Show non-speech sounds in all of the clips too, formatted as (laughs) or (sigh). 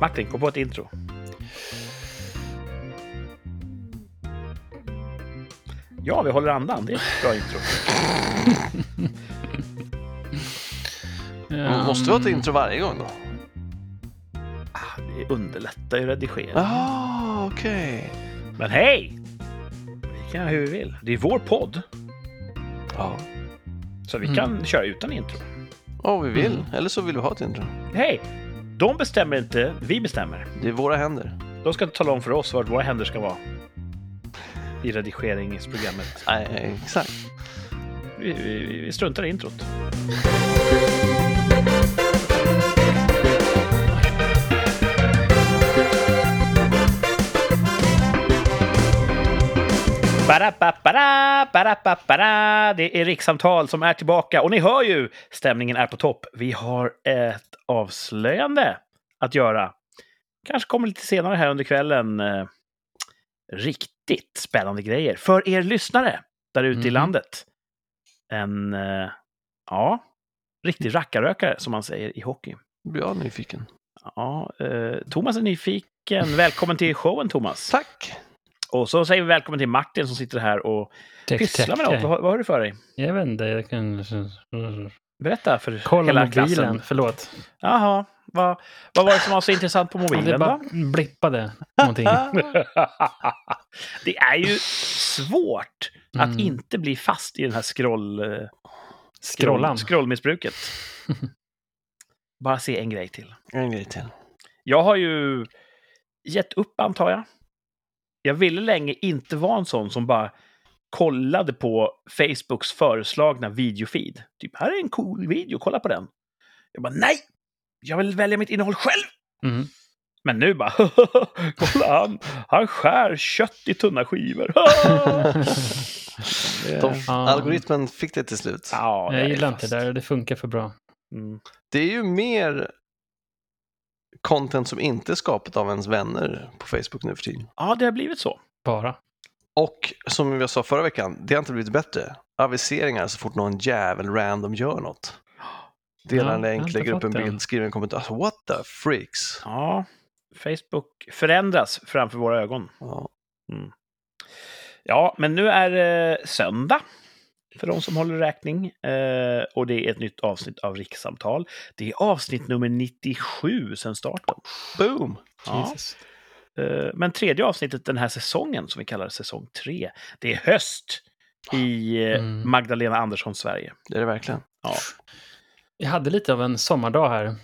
Martin, kom på ett intro. Ja, vi håller andan. Det är ett bra intro. Men Måste vi ha ett intro varje gång då? Ah, Det underlättar ju redigering. Ah, okej. Men hej! Vi kan göra hur vi vill. Det är vår podd, Ja. så vi Mm. kan köra utan intro. Om vi vill. Mm. Eller så vill vi ha ett intro. Hej! De bestämmer inte, vi bestämmer. Det är våra händer. De ska tala om för oss vart våra händer ska vara. I redigeringsprogrammet. Nej, exakt. Vi, vi, vi struntar i introt. Ba-da-ba-ba-da. Det är rikssamtal som är tillbaka och ni hör ju stämningen är på topp. Vi har ett avslöjande att göra. Kanske kommer lite senare här under kvällen. Eh, riktigt spännande grejer för er lyssnare där ute i Mhm. landet. En, eh, ja, riktig rackarrökare som man säger i hockey. Blir jag nyfiken. Ja, eh, Thomas är nyfiken. Välkommen till showen Thomas. Tack! Och så säger vi välkommen till Martin som sitter här och Tack, pysslar med något. Vad, vad har du för dig? Jag vet inte, jag kan... Berätta för Kolla hela mobilen, klassen. förlåt. Jaha, vad, vad var det som var så intressant på Det mobilen bara då? blippade någonting. (laughs) det är ju svårt att Mm. inte bli fast i den här scroll, eh, Scrollan. scrollmissbruket. (laughs) Bara se en grej till. En grej till. Jag har ju gett upp, antar jag. Jag ville länge inte vara en sån som bara kollade på Facebooks föreslagna videofeed. Typ, här är en cool video, kolla på den. Jag bara, nej! Jag vill välja mitt innehåll själv! Mm. Men nu bara, (laughs) kolla han, han skär kött i tunna skivor. (laughs) De. Algoritmen fick det till slut. ja, Jag är gillar inte det där, det funkar för bra. Mm. Det är ju mer content som inte är skapat av ens vänner på Facebook nu för tiden. Ja, det har blivit så. Bara. Och som jag sa förra veckan, det har inte blivit bättre. Aviseringar så fort någon jävel random gör något. Delar Ja, en länk, lägger upp en bild, skriver en kommentar. Alltså, what the freaks? Ja, Facebook förändras framför våra ögon. Ja. Ja, men nu är det söndag för de som håller räkning. Eh, och det är ett nytt avsnitt av Rikssamtal. Det är avsnitt nummer 97 sedan starten. Boom! Ja. Jesus. Eh, men tredje avsnittet den här säsongen, som vi kallar säsong 3, det är höst i eh, Mm. Magdalena Anderssons Sverige. Det är det verkligen. Ja. Jag hade lite av en sommardag här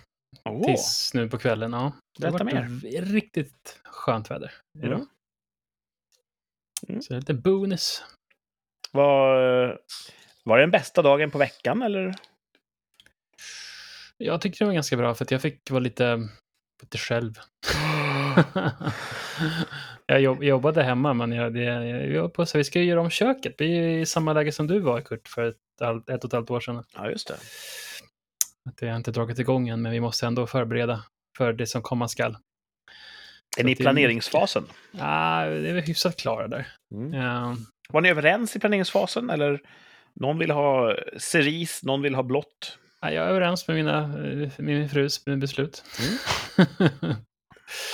Åh, tills nu på kvällen. Ja. Det har varit riktigt skönt väder idag. Mm. Mm. Så det är lite bonus. Var, var det den bästa dagen på veckan, eller? Jag tyckte det var ganska bra för att jag fick vara lite, lite själv. (gasps) jag jobb, jobbade hemma, men jag, det, jag, jag på så vi ska ju göra om köket. Vi är i samma läge som du var, Kurt, för ett, halv- ett och ett halvt år sedan. Ja, just det. Att det har inte dragit igång än, men vi måste ändå förbereda för det som komma skall. Är ni i planeringsfasen? Ah, det är väl hyfsat klara där. Mm. Ja, Var ni överens i planeringsfasen, eller? Någon vill ha cerise, någon vill ha blått. jag är överens med, mina, med min frus beslut. (laughs)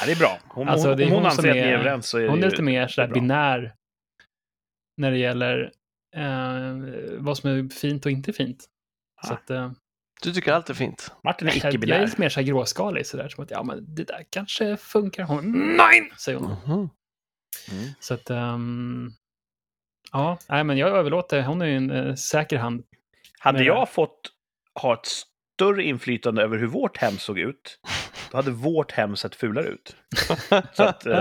Ja, det är bra. Om, Alltså, hon, det är om hon hon som anser att ni är är- överens så är Hon det är lite mer sådär binär när det gäller eh, vad som är fint och inte fint. Så Ah. att, eh, Du tycker allt är fint. Martin är jag, jag är icke-binär. lite mer så här gråskalig, så där, som att ja, men det där kanske funkar. Hon, nej, säger hon. Mhm. Mm. Så att, ehm, ja, nej, men jag överlåter. Hon är ju en eh, säker hand. Hade jag fått ha ett större inflytande över hur vårt hem såg ut, då hade vårt hem sett fulare ut. (laughs) Så att, eh,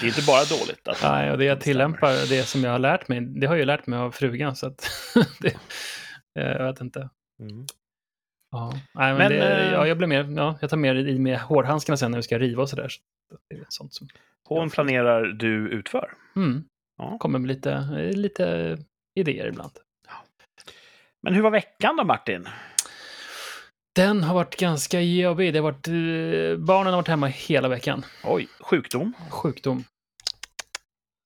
det är inte bara dåligt. Att, Nej, och det jag tillämpar, det som jag har lärt mig, det har jag ju lärt mig av frugan. Så att, (laughs) det, eh, jag vet inte. Mm. Ja, nej, men, Men, det, eh, ja, jag blir mer, ja, jag tar mer i med hårdhandskarna sen när vi ska riva och sådär. Så det är sånt som Hon planerar, du utför. mm, Ja. kommer med lite, eh, lite idéer ibland. Men hur var veckan då, Martin? Den har varit ganska jobbig. Det har varit, eh, barnen har varit hemma hela veckan. Oj, sjukdom. Sjukdom.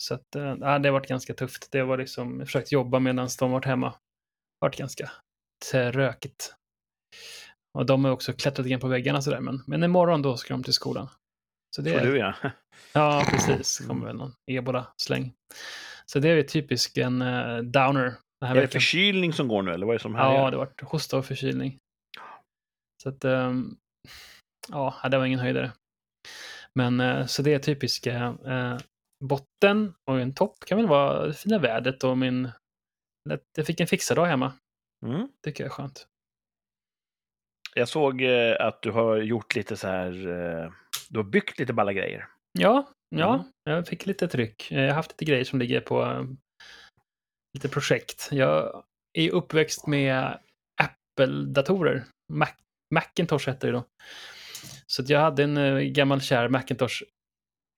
Så att, ja, det har varit ganska tufft. Det var liksom, jag försökt jobba medan de varit hemma. Det har varit ganska trökigt. Och de har också klättrat igen på väggarna sådär. Men, men imorgon då ska de till skolan. Så det Får är, du ja. Ja, precis. Det kommer väl någon ebola-släng. Så det är ju typisk en uh, downer. Den här Är det veckan. förkylning som går nu eller vad är det som här Ja, det har varit hosta och förkylning. Så att, ehm, ja, det var ingen höjdare. Men eh, så det är typiska eh, botten och en topp kan väl vara det fina vädret och min... Jag fick en fixad dag hemma. Mm. Tycker jag är skönt. Jag såg att du har gjort lite så här... Du har byggt lite balla grejer. Ja, ja, Mm. jag fick lite tryck. Jag har haft lite grejer som ligger på eh, lite projekt. Jag är uppväxt med Apple-datorer. Mac, Macintosh hette det då. Så jag hade en eh, gammal kär Macintosh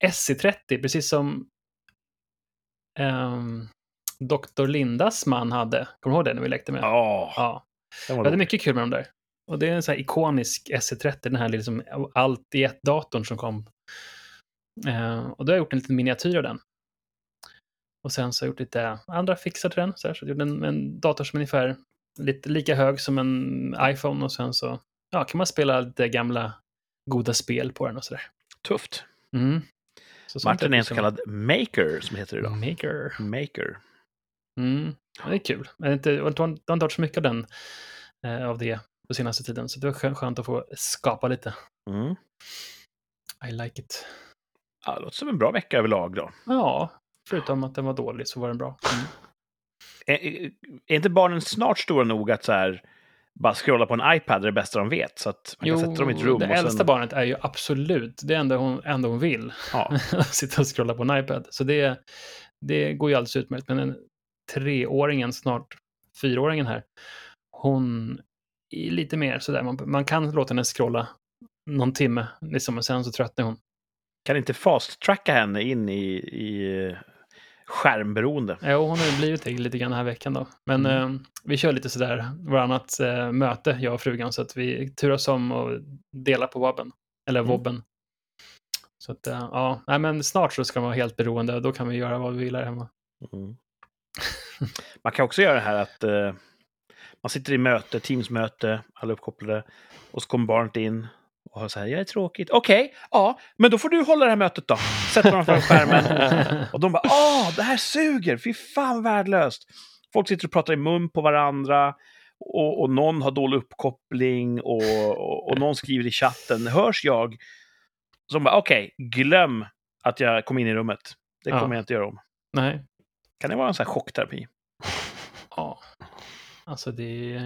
SC30, precis som um, Dr. Lindas man hade. Kommer du ihåg det när vi lekte med? Ja, ja. Jag var hade mycket kul med dem där. Och det är en sån här ikonisk SC30, den här liksom allt i ett-datorn som kom. Eh, och då har jag gjort en liten miniatyr av den. Och sen så har jag gjort lite andra fixar till den. Så, här, så jag gjorde en, en dator som är ungefär lite lika hög som en iPhone och sen så ja, kan man spela lite gamla goda spel på den och sådär. Tufft. Mm. Så Martin är en så kallad maker, som heter det idag. Maker. Maker. Mm. Ja, det är kul. Jag har inte, jag har inte- hört så mycket av den, eh, av det på senaste tiden. Så det var skö- skönt att få skapa lite. Mm. I like it. Ja, det låter som en bra vecka överlag då. Ja, förutom att den var dålig så var den bra. Mm. Är, är inte barnen snart stora nog att så här, bara scrolla på en iPad är det bästa de vet? Så att man kan sätta dem i ett rum. det och sen, äldsta barnet är ju absolut det enda hon, enda hon vill. Ja, (laughs) Sitta och scrolla på en iPad. Så det, det går ju alldeles utmärkt. Men den treåringen, snart fyraåringen här, hon är lite mer sådär. Man, man kan låta henne scrolla någon timme, liksom, och sen så tröttnar hon. Kan inte fast-tracka henne in i, i skärmberoende. Ja, hon har ju blivit det lite grann den här veckan då. Men Mm. eh, vi kör lite sådär varannat eh, möte, jag och frugan, så att vi turas om och delar på wobben. Eller Mm. wobben. Så att, eh, ja, nej men snart så ska man vara helt beroende och då kan vi göra vad vi vill här hemma. Mm. (laughs) Man kan också göra det här att eh, man sitter i möte, Teams-möte, alla uppkopplade, och så kommer barnet in och så här, jag är tråkigt. Okej, ja, men då får du hålla det här mötet då. Sätter dem framför skärmen. (laughs) Och de bara, åh, det här suger, fy fan värdelöst. Folk sitter och pratar i mun på varandra och, och någon har dålig uppkoppling och, och, och någon skriver i chatten, hörs jag? Så de bara, okej, glöm att jag kom in i rummet. Det Ja. kommer jag inte göra om. nej, Kan det vara en sån här chockterapi? ja. Alltså det.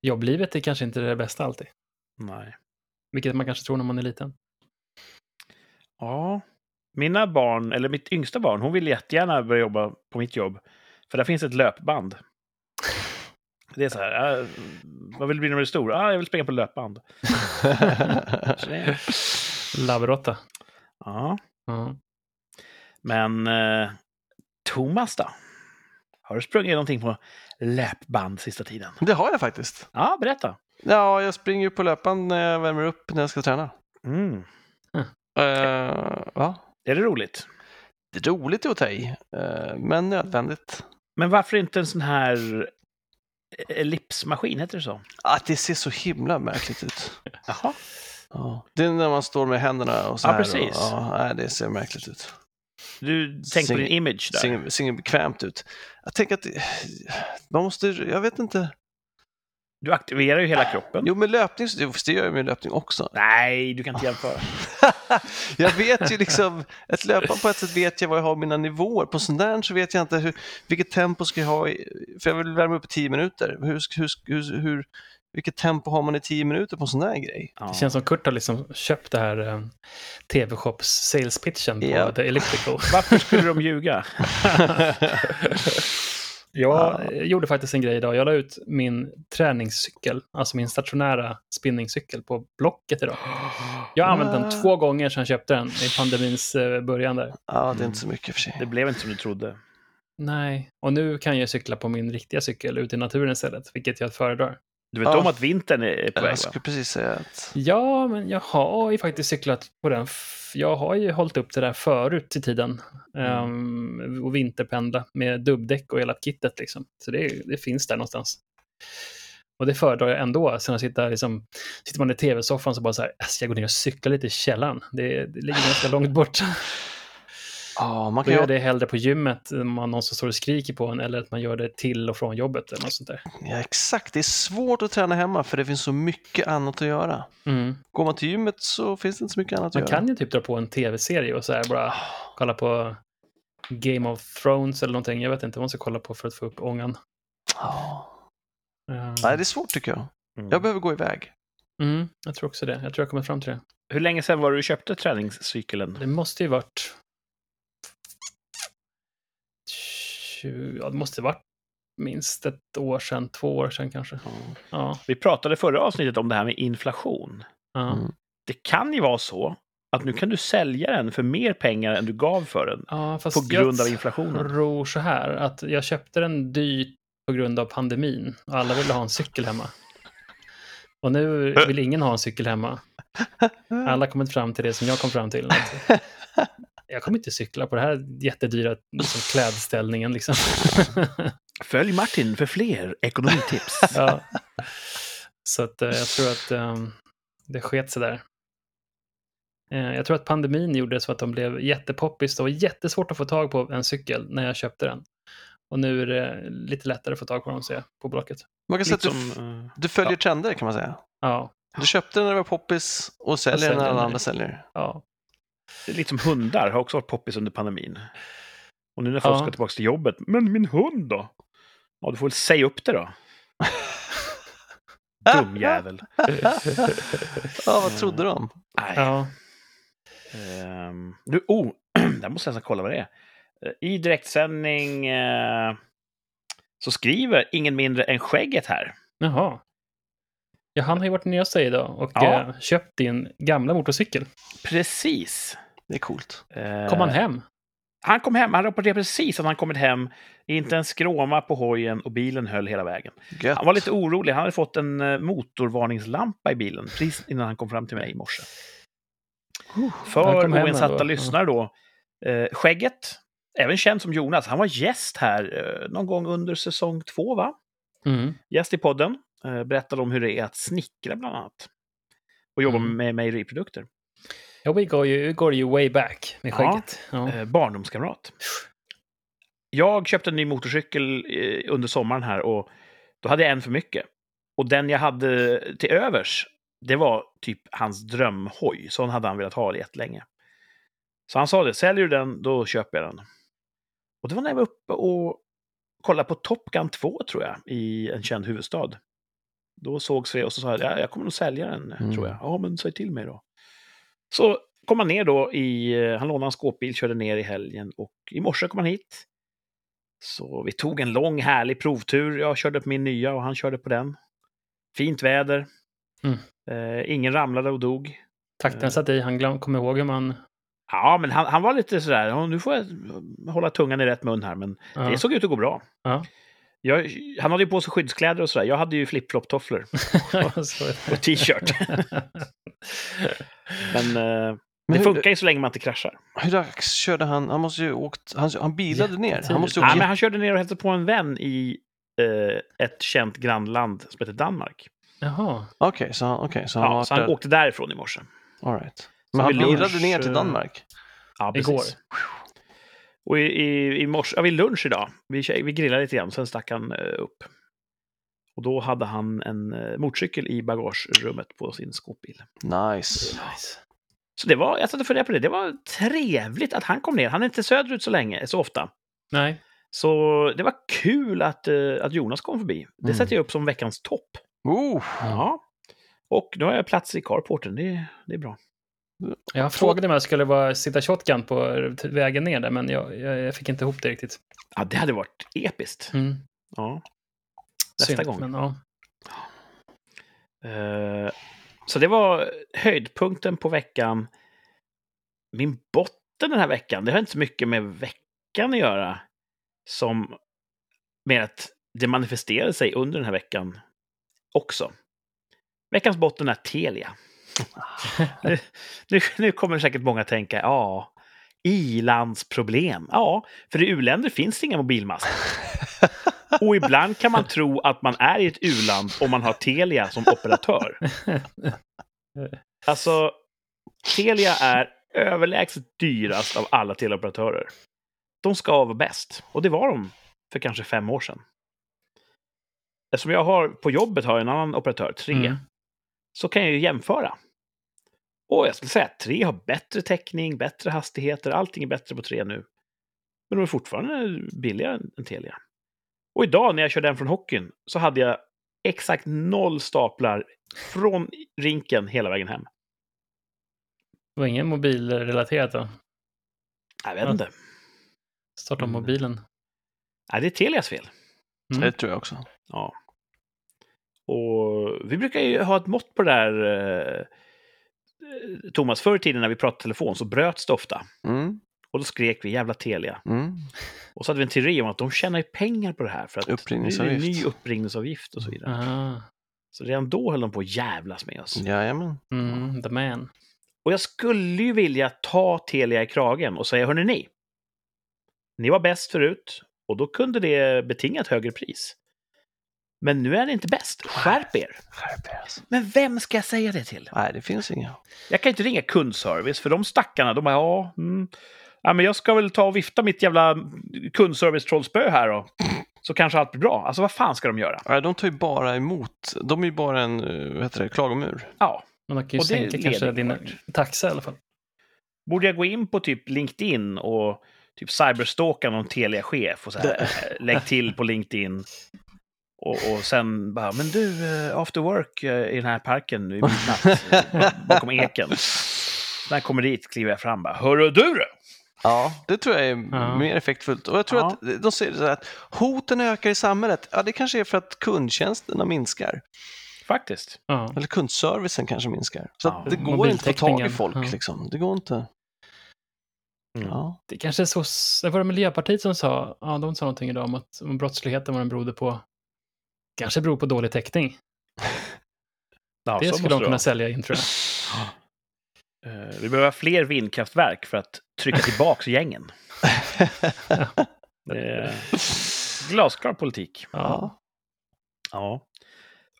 Jobblivet är kanske inte det bästa alltid. Nej. Vilket man kanske tror när man är liten. Ja, mina barn, eller mitt yngsta barn, hon vill jättegärna börja jobba på mitt jobb. För där finns ett löpband. (laughs) Det är så här, äh, vad vill du bli när du är stor? Ah, jag vill springa på löpband. (laughs) Labbråtta. Ja, Ja. men eh, Thomas då? Har du sprungit någonting på löpband sista tiden? Det har jag faktiskt. Ja, berätta. Ja, jag springer ju på löpan när jag värmer upp när jag ska träna. Mm. Uh, ja, Är det roligt? det är roligt att ta i, eh, men nödvändigt. Men varför inte en sån här ellipsmaskin, heter det så? Att det ser så himla märkligt ut. (laughs) Jaha. Ja. Det är när man står med händerna och så Ja, här. precis. Och, ja, nej, det ser märkligt ut. Du tänker på din image där? Ser, ser bekvämt ut. Jag tänker att det- man måste, jag vet inte. Du aktiverar ju hela kroppen. Jo, med löpning, det gör jag med löpning också. Nej, du kan inte jämföra. (laughs) jag vet ju liksom, ett löpa på ett sätt vet jag vad jag har mina nivåer. På sån där så vet jag inte hur, vilket tempo ska jag ha, i, för jag vill värma upp i tio minuter. Hur, hur, hur, hur, vilket tempo har man i tio minuter på en sån där grej? Ja. Det känns som Kurt har liksom köpt det här eh, TV-shops sales pitchen på Ja. The Elliptical. Varför skulle de ljuga? (laughs) (laughs) Jag eh, gjorde faktiskt en grej idag. Jag la ut min träningscykel, alltså min stationära spinningcykel på Blocket idag. Jag har använt den Ah. två gånger sedan jag köpte den i pandemins eh, början där. Ja, det är inte så mycket för sig. Det blev inte som du trodde. Nej, och nu kan jag cykla på min riktiga cykel ute i naturen istället, vilket jag föredrar. Du vet Ja. om att vintern är på väg, Jag va? skulle precis säga att Ja, men jag har ju faktiskt cyklat på den. Jag har ju hållit upp det där förut i tiden. Ehm, och vinterpendla med dubbdäck och hela kittet liksom. Så det, det finns där någonstans. Och det föredrar jag ändå. Sen att sitta, liksom, sitter man i tv-soffan så bara så här, "Alltså, jag går ner och cyklar lite i källaren. Det, det ligger ganska långt bort. Ja, man Då kan gör ju... jag det hellre på gymmet, om man någon som står och skriker på en, eller att man gör det till och från jobbet eller något sånt där. Ja, exakt. Det är svårt att träna hemma för det finns så mycket annat att göra. Mm. Går man till gymmet så finns det inte så mycket annat Man att göra. kan ju typ dra på en tv-serie och så här bara kolla på Game of Thrones eller någonting. Jag vet inte vad man ska kolla på för att få upp ångan. Ja. Eh, Nej, det är svårt tycker jag. Mm. Jag behöver gå iväg. Mm, jag tror också det. Jag tror jag kommer fram till det. Hur länge sedan var det du köpte träningscykeln? Det måste ju varit... 20, ja, det måste varit minst ett år sedan, två år sedan kanske. Ja, Vi pratade förra avsnittet om det här med inflation. Mm. Det kan ju vara så att nu kan du sälja den för mer pengar än du gav för den. ja fast På grund jag av inflationen. tror så här att jag köpte den dyrt på grund av pandemin och alla ville ha en cykel hemma. Och nu vill ingen ha en cykel hemma. (laughs) Alla kommit fram till det som jag kom fram till. (laughs) Jag kommer inte cykla på det här jättedyra liksom, (laughs) klädställningen. Liksom. (laughs) Följ Martin för fler ekonomitips. (laughs) ja. Så att, eh, jag tror att eh, det sket sig där. Eh, jag tror att pandemin gjorde så att de blev jättepoppis. Det var jättesvårt att få tag på en cykel när jag köpte den. Och nu är det lite lättare att få tag på dem, ser på Blocket. Man kan säga att du, Liksom, eh, du följer trender kan man säga. Ja, Du köpte den när det var poppis och säljer den säljer när alla den. andra säljer. ja. Lite som hundar, har också varit poppis under pandemin. Och nu när folk Ja. ska tillbaka till jobbet, men min hund då? Ja, du får väl säga upp det då. (laughs) Dum jävel. (laughs) ja, vad trodde de? Nej. ja. Ehm, du, oh, (clears throat) där måste jag nästan kolla vad det är. Eh, I direktsändning eh, så skriver ingen mindre än Skägget här. Jaha. Ja, han har ju varit nere hos dig idag och Ja. eh, köpt din gamla motorcykel. Precis. Det är coolt. Eh, Kom han hem? Han kom hem, han rapporterade precis att han kommit hem. Inte en skråma på hojen och bilen höll hela vägen. Gött. Han var lite orolig, han hade fått en eh, motorvarningslampa i bilen precis innan han kom fram till mig i morse. För oinsatta lyssnare då. Eh, Skägget, även känd som Jonas, han var gäst här eh, någon gång under säsong två, va? Mm. Gäst i podden. Eh, berättade om hur det är att snickra bland annat. Och jobba Mm. med mejeriprodukter. Ja, vi går ju, går ju way back med Ja. skägget. Ja. Eh, barndomskamrat. Jag köpte en ny motorcykel eh, under sommaren här och då hade jag en för mycket. Och den jag hade till övers, det var typ hans drömhoj. Sån hade han velat ha jättelänge. Så han sa det, säljer du den, då köper jag den. Och det var när jag var uppe och kollade på Top Gun 2, tror jag, i en känd huvudstad. Då sågs vi och så sa jag, ja, jag kommer nog sälja den, Mm. tror jag. Ja, men säg till mig då. Så kom han ner då i, eh, han lånade en skåpbil, körde ner i helgen och i morse kom han hit. Så vi tog en lång härlig provtur. Jag körde på min nya och han körde på den. Fint väder. Mm. Eh, ingen ramlade och dog. Takten satt i, han glöm, kommer ihåg hur man... Ja, men han, han var lite sådär, "Ja, nu får jag hålla tungan i rätt mun här, men Ja. det såg ut att gå bra. Ja. Jag, han hade ju på sig skyddskläder och sådär. Jag hade ju flip-flop-tofflor (laughs) och t-shirt. (laughs) men eh, Men det hur, funkar ju så länge man inte kraschar. hur dags körde han? Han måste ju åkt, han, han bilade ner. Han måste ju Ja, men han körde ner och hälsade på en vän i eh, ett känt grannland som heter Danmark. Jaha. Okej, så han, okay, så han Ja, så han där. åkte därifrån i morse. All right. Så Men han lunch, bilade ner till eh, Danmark? Ja, Igår. Och i, i, i morse, ja, vid lunch idag, vi, vi grillade lite grann, sen stack han eh, upp. Och då hade han en eh, motorcykel i bagagerummet på sin skåpbil. Nice. Nice. Så det var, jag satt och funderade på det, det var trevligt att han kom ner. Han är inte söderut så länge, så ofta. Nej. Så det var kul att, eh, att Jonas kom förbi. Det Mm. sätter jag upp som veckans topp. Oh, Ja. Och nu har jag plats i carporten, det, det är bra. Jag frågade om jag skulle vara, sitta shotgun på vägen ner där, men jag, jag, fick inte ihop det riktigt. Ja, det hade varit episkt. Mm. Ja. Nästa Synd, gång. Men, ja. Eh, så det var höjdpunkten på veckan. Min botten den här veckan, det har inte så mycket med veckan att göra. Som med att det manifesterade sig under den här veckan också. Veckans botten är Telia. Nu, nu, kommer säkert många tänka, ja, ilandsproblem. Ja, för i u-länder finns det inga mobilmaster. (laughs) Och ibland kan man tro att man är i ett u-land om man har Telia som operatör. Alltså, Telia är överlägset dyrast av alla teleoperatörer. De ska vara bäst. Och det var de för kanske fem år sedan. Eftersom jag har, på jobbet har jag en annan operatör, tre, Mm. Så kan jag ju jämföra. Och jag skulle säga att tre har bättre täckning, bättre hastigheter, allting är bättre på tre nu. Men de är fortfarande billigare än- Telia. Och idag när jag körde den från hockeyn så hade jag exakt noll staplar från rinken hela vägen hem. Det var ingen mobilrelaterat då? Jag vet inte. Starta Mm. mobilen. Nej, det är Telias fel. Mm. Det tror jag också. Ja. Och vi brukar ju ha ett mått på det där, eh, Thomas. Förr i tiden när vi pratade telefon så bröts det ofta. Mm. Och då skrek vi jävla Telia. Mm. Och så hade vi en teori om att de tjänar ju pengar på det här. För att Uppringningsavgift. Det är en ny uppringningsavgift och så vidare. Aha. Så redan då höll de på att jävlas med oss. Jajamän. Mm, the man. Och jag skulle ju vilja ta Telia i kragen och säga, hörni ni. Ni var bäst förut och då kunde det betinga ett högre pris. Men nu är ni inte bäst. Skärp er! Skärp er alltså. Men vem ska jag säga det till? Nej, det finns inga. Jag kan inte ringa kundservice, för de stackarna, de bara, ja, mm, ja, men jag ska väl ta och vifta mitt jävla kundservice-trollspö här då. Så kanske allt blir bra. Alltså vad fan ska de göra? Nej, de tar ju bara emot. De är ju bara en, eh, vad heter det, klagomur. Ja, Men man kan ju Och det sänka kanske din taxa i alla fall. borde jag gå in på typ LinkedIn och typ cyberstalka någon Telia-chef och så här, eh, lägg till på LinkedIn. Och, och sen bara, men du, eh, after work eh, i den här parken i (laughs) midnatt, eh, bakom eken. När jag kommer dit kliver jag fram bara, hörru du? Ja, det tror jag är Ja. mer effektfullt. Och jag tror Ja. att de säger så här att hoten ökar i samhället. Ja, det kanske är för att kundtjänsterna minskar. Faktiskt. Ja. Eller kundservicen kanske minskar. Så Ja. att det går inte att få tag i folk. Ja. Liksom. Det går inte. Mm. Ja. Det kanske är så, det var det Miljöpartiet som sa, ja de sa någonting idag om att om brottsligheten vad den berodde på, kanske beror på dålig täckning. (laughs) Ja, det skulle de kunna vara. sälja in tror jag. (gasps) Eh, Vi behöver fler vindkraftverk för att trycka (laughs) tillbaka gängen. (laughs) Det är glasklar politik. Ja. Ja.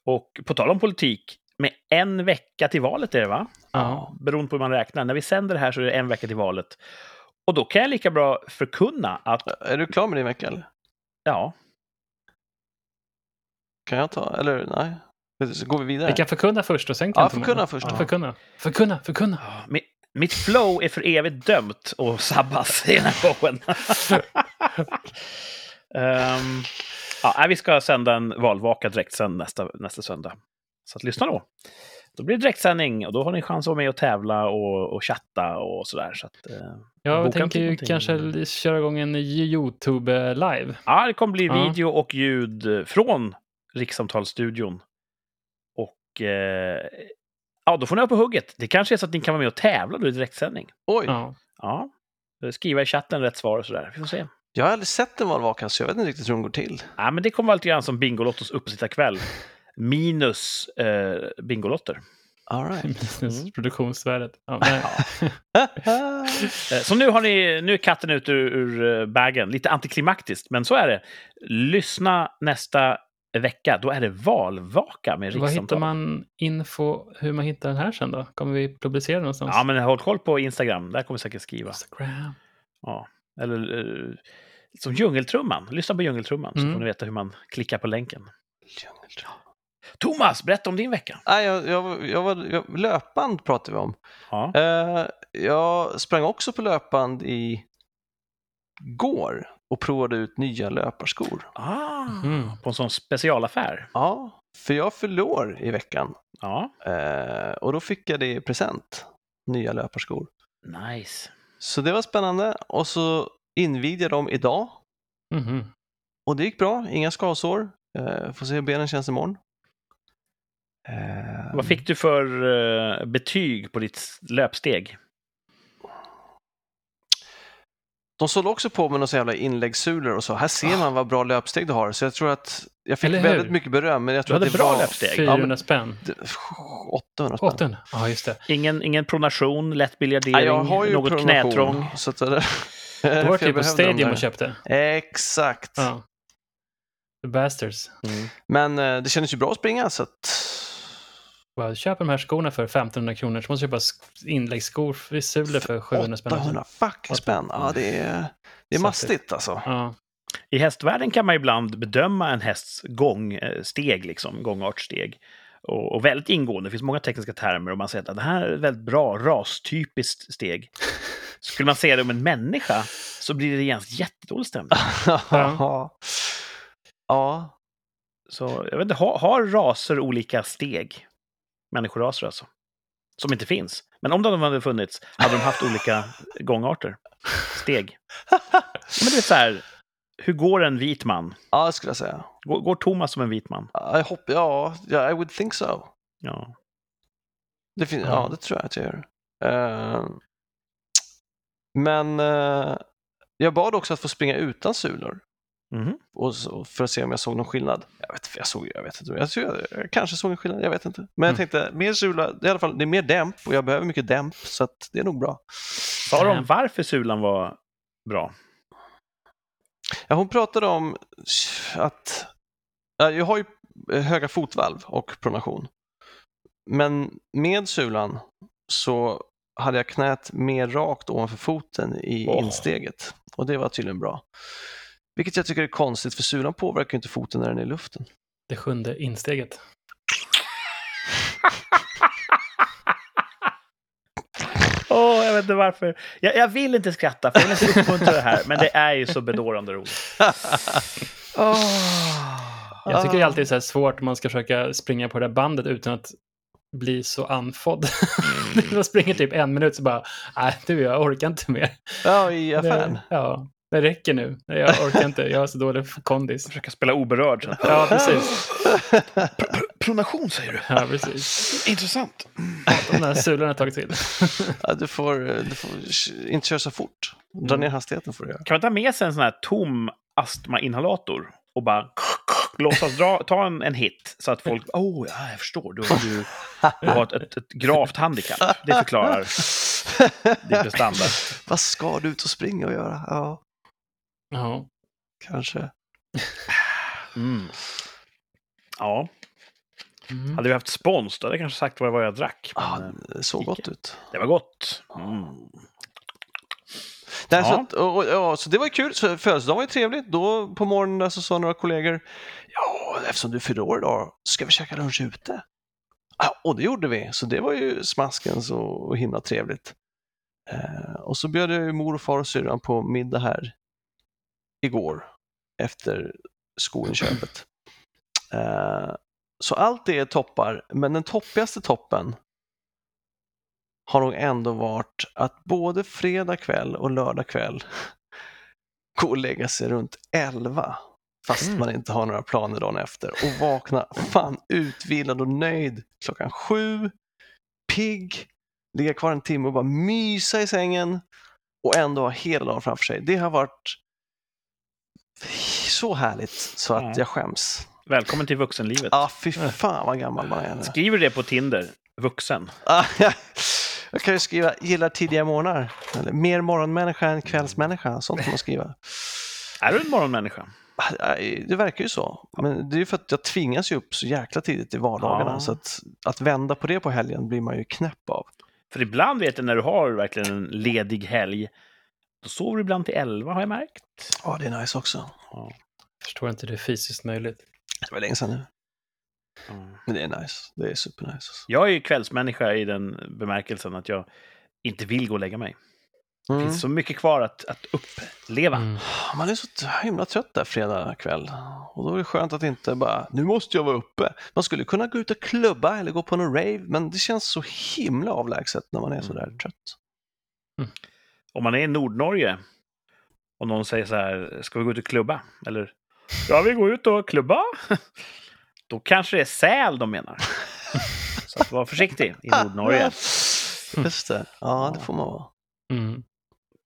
Och på tal om politik, med en vecka till valet är det va? Ja. Beroende på hur man räknar. När vi sänder det här så är det en vecka till valet. Och då kan jag lika bra förkunna att, Är du klar med din vecka eller? ja, Kan jag ta? Eller nej? Så går vi vidare? Vi kan förkunna först och sen kan Ja, förkunna först. Ja, förkunna. Förkunna, förkunna. mi- mitt flow är för evigt dömt att sabbas i den här showen. (laughs) Ehm, ja, vi ska sända en valvaka direkt sen nästa, nästa söndag. Så att lyssna då. Då blir det direktsändning och då har ni chans att vara med och tävla och, och chatta och sådär. Så att, eh, Jag Boka tänker ju kanske köra igång en YouTube-live. Ja, det kommer bli Ja. video och ljud från Rikssamtalsstudion. Och eh, ja, då får ni vara på hugget. Det kanske är så att ni kan vara med och tävla då i direktsändning. Oj, Ja. Ja, skriva i chatten rätt svar och sådär. Vi får se. jag har aldrig sett en valvaka så jag vet inte riktigt hur den går till. Ja, men det kommer vara lite grann som Bingolottos uppesittarkväll. Minus eh, Bingolotter. All right. (laughs) Minus produktionsvärdet. Ja. Eh, så nu, har ni, nu är katten ut ur, ur eh, bagen. Lite antiklimaktiskt, men så är det. Lyssna nästa vecka. Då är det valvaka med Vad hittar rikssamtal. man info, hur man hittar den här sen då? Kommer vi publicera den någonstans? Ja, men håll koll på Instagram. Där kommer vi säkert skriva. Instagram. Ja. Eller eh, som djungeltrumman. Lyssna på djungeltrumman så Mm. får ni veta hur man klickar på länken. Thomas, berätta om din vecka. Nej, jag, jag, jag var, jag, löpband pratade vi om. Ja. Eh, jag sprang också på löpband i går och provade ut nya löparskor. Ah, Mm. På en sån specialaffär. Ja, för jag förlor i veckan Ja, eh, och då fick jag det i present. Nya löparskor. nice. Så det var spännande och så invigde jag dem idag Mhm. och det gick bra, inga skavsår. Eh, får se hur benen känns imorgon. Eh, Vad fick du för eh, betyg på ditt löpsteg? De såg också på med några så jävla inläggssulor och så. Här ser man vad bra löpsteg du har. Så jag tror att jag fick väldigt mycket beröm. Men jag tror hade att det bra var löpsteg. 400 spänn. 800 spänn. 800. Ja, just det. Ingen, ingen pronation, lätt Ja, biljardering, jag har ju något knätrång. Så att det, Du var typ på Stadium och köpte. Exakt. Ja. The Bastards. Mm. Men eh, det kändes ju bra att springa så att... Bara, köp de här skorna för 1500 kronor så måste du köpa sk- inläggsskor för sulor för 700 spänn. 800 fucking spänn. Ja, det är, det är mastigt alltså. Ja. I hästvärlden kan man ibland bedöma en hästs gångsteg, liksom, gångartsteg. Och, och väldigt ingående. Det finns många tekniska termer och man säger att det här är ett väldigt bra rastypiskt steg. (laughs) Skulle man säga det om en människa så blir det genast jättedålig stämning. (laughs) ja. ja. Så jag vet inte, har, har raser olika steg? Människoraser alltså. Som inte finns. Men om de hade funnits hade de haft (laughs) olika gångarter. Steg. Men det är så här, hur går en vit man? ja, det skulle jag säga. Går, går Thomas som en vit man? Jag hopp, ja, ja, I would think so. Ja. Det fin- Ja. ja. det tror jag att jag gör. Eh, men eh, jag bad också att få springa utan sulor. Mhm. Och så, för att se om jag såg någon skillnad. Jag vet, jag såg, jag vet inte. Jag, tror jag, jag kanske såg en skillnad, jag vet inte. Men jag Mm. tänkte, mer sula, i alla fall, det är mer dämp och jag behöver mycket dämp så att det är nog bra. Sa de varför sulan var bra? Ja, hon pratade om att ja, jag har ju höga fotvalv och pronation. Men med sulan så hade jag knät mer rakt ovanför foten i Åh. insteget. Och det var tydligen bra. Vilket jag tycker är konstigt för sulan påverkar ju inte foten när den är i luften. Det sjunde insteget. Åh, jag vet inte varför. Jag, jag vill inte skratta, för jag vill inte uppmuntra det här. Men det är ju så bedårande roligt. Jag tycker det är alltid så här svårt om man ska försöka springa på det där bandet utan att bli så andfådd. (laughs) man springer typ en minut så bara, nej du jag orkar inte mer. Ja, i affären. Ja, det räcker nu. Jag orkar inte, jag har så dålig kondis. Försöka spela oberörd. sen. Ja, precis. Pronation säger du? Ja, precis. Intressant. De där sulorna har tagit till. Ja, du, får, du får inte köra så fort. Dra ner hastigheten får du göra. Kan man ta med sig en sån här tom astmainhalator och bara låtsas dra, ta en, en hit så att folk, oh, ja, jag förstår, du, du, du har ett, ett, ett gravt handikapp. Det förklarar ditt prestanda. Vad ska du ut och springa och göra? Ja, Ja. kanske. (sighs) Mm. Ja, Mm. hade vi haft spons då hade jag kanske sagt vad det var jag drack. Men, Ja, eh, det såg gott ut. det var gott. Mm. Nej, Ja. så, att, och, och, ja, så det var ju kul. Så Födelsedagen var ju trevligt. Då på morgonen där så sa några kollegor, ja, eftersom du fyller år idag, ska vi käka lunch ute? Ja, och det gjorde vi, så det var ju smaskens och, och himla trevligt. Eh, och så bjöd jag ju mor och far och syrran på middag här igår efter skoinköpet. Eh, så allt det är toppar, men den toppigaste toppen har nog ändå varit att både fredag kväll och lördag kväll (laughs) gå och lägga sig runt 11 fast Mm. man inte har några planer dagen efter och vakna fan utvilad och nöjd klockan sju, pigg, ligga kvar en timme och bara mysa i sängen och ändå ha hela dagen framför sig. Det har varit så härligt så att Ja. jag skäms. Välkommen till vuxenlivet. Ja, fy fan vad gammal man är nu. Skriver du det på Tinder? Vuxen? Ah, Jag kan ju skriva gillar tidiga morgnar. Eller mer morgonmänniska än kvällsmänniska. Sånt kan man skriva. Är du en morgonmänniska? Ah, Det verkar ju så. Men det är ju för att jag tvingas ju upp så jäkla tidigt i vardagarna. Ja. Så att, att vända på det på helgen blir man ju knäpp av. För ibland vet jag när du har verkligen en ledig helg, då sover du ibland till 11 har jag märkt. Ja, det är nice också. Ja. Förstår inte det är fysiskt möjligt. Det var länge sedan nu. Mm. Men det är nice. Det är supernice. Alltså. Jag är ju kvällsmänniska i den bemärkelsen att jag inte vill gå och lägga mig. Det Mm. finns så mycket kvar att, att uppleva. Mm. Man är så himla trött där fredag kväll. Och då är det skönt att inte bara, nu måste jag vara uppe. Man skulle kunna gå ut och klubba eller gå på någon rave, men det känns så himla avlägset när man är så där Mm. trött. Om man är i Nordnorge och någon säger så här, ska vi gå ut och klubba? Eller, ja vi går ut och klubba. (laughs) Då kanske det är säl de menar. (laughs) Så att var försiktig i Nordnorge. (laughs) Just det, ja det får man vara. Mm.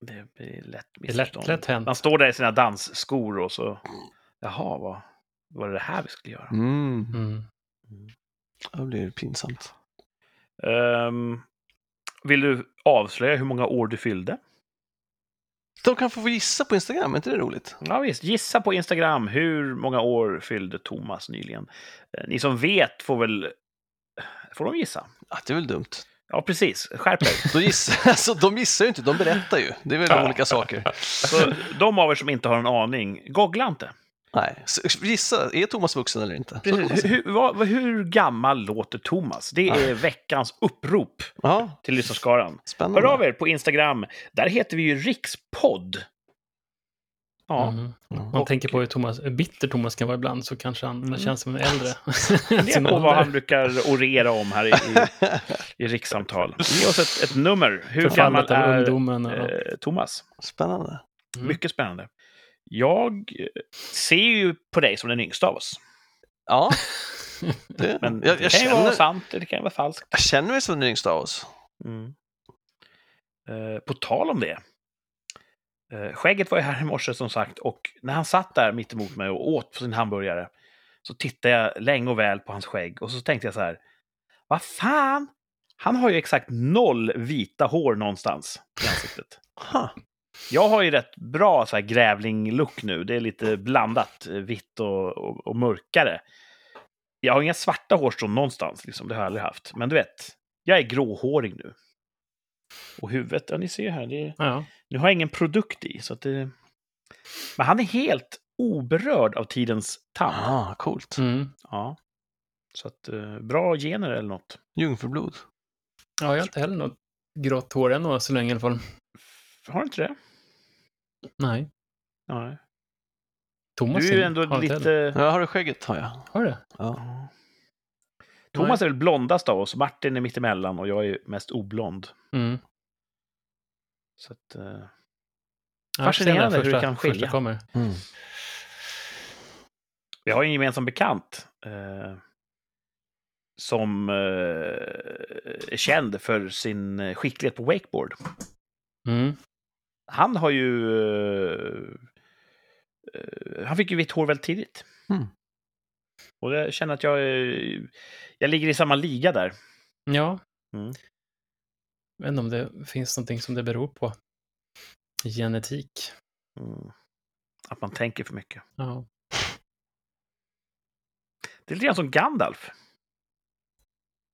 Det blir lätt lätt, missförstånd. lätt hänt. Man står där i sina dansskor och så, jaha, vad var det det här vi skulle göra? Mm. Mm. Då blir det pinsamt. Ehm, vill du avslöja hur många år du fyllde? De kan få gissa på Instagram, är inte det roligt? Ja, visst. Gissa på Instagram. Hur många år fyllde Thomas nyligen? Eh, Ni som vet får väl... Får de gissa? Ja, det är väl dumt. Ja, precis. Skärp er. Då gissar, (laughs) alltså, de gissar ju inte, de berättar ju. Det är väl olika saker. Så de av er som inte har en aning, googla inte. Nej, gissa, är Thomas vuxen eller inte? Hur, vad, hur gammal låter Thomas? Det är veckans upprop Ja, till lyssnarskaran. spännande. Hör av er på Instagram. Där heter vi ju Rikspodd. Ja, Mm. Ja. Om man tänker på hur Thomas, hur bitter Thomas kan vara ibland så kanske han känns som en äldre. det (laughs) är på vad han brukar orera om här i, i, i rikssamtal. Ge oss ett, ett nummer. Hur gammal Förfallet är ungdomen. Och, eh, Thomas? Spännande. Mm. Mycket spännande. Jag eh, ser ju på dig som den yngsta av oss. Ja, (laughs) det, Men jag, det jag, kan ju vara känner, sant, det kan ju vara falskt. jag känner mig som den yngsta av oss. Mm. Eh, på tal om det. Eh, skägget var ju här i morse som sagt och när han satt där mitt emot mig och åt på sin hamburgare så tittade jag länge och väl på hans skägg och så tänkte jag så här. Vad fan? Han har ju exakt noll vita hår någonstans i ansiktet. (laughs) Jag har ju rätt bra så här grävling-look nu. Det är lite blandat, eh, vitt och, och, och mörkare. Jag har inga svarta hårstrån någonstans, liksom. det har jag aldrig haft. Men du vet, jag är gråhårig nu. Och huvudet, ja ni ser här, det, ja. nu har jag ingen produkt i. Så att det, men han är helt oberörd av tidens tand. Ah, coolt. Mm. Ja. Så att, eh, bra gener eller något. Jungfrublod. ja, jag har inte heller något grått hår än så länge i alla fall. Har du inte det? Nej. Nej. Thomas Du är ju ändå lite... Ja, har du skägget? Har jag. Har du? Ja. Thomas är väl blondast av oss, Martin är mittemellan och jag är mest oblond. Mm. Så att, jag se Fascinerande när hur det första, kan skilja. Första kommer. Mm. vi har en gemensam bekant eh, som eh, är känd för sin skicklighet på wakeboard. Mm. Han har ju... Eh, eh, han fick ju vitt hår väldigt tidigt. Mm. Och jag känner att jag, är- jag ligger i samma liga där. Ja. Mm. Jag vet inte om det finns någonting som det beror på. Genetik. Mm. Att man tänker för mycket. Ja. Det är lite grann som Gandalf.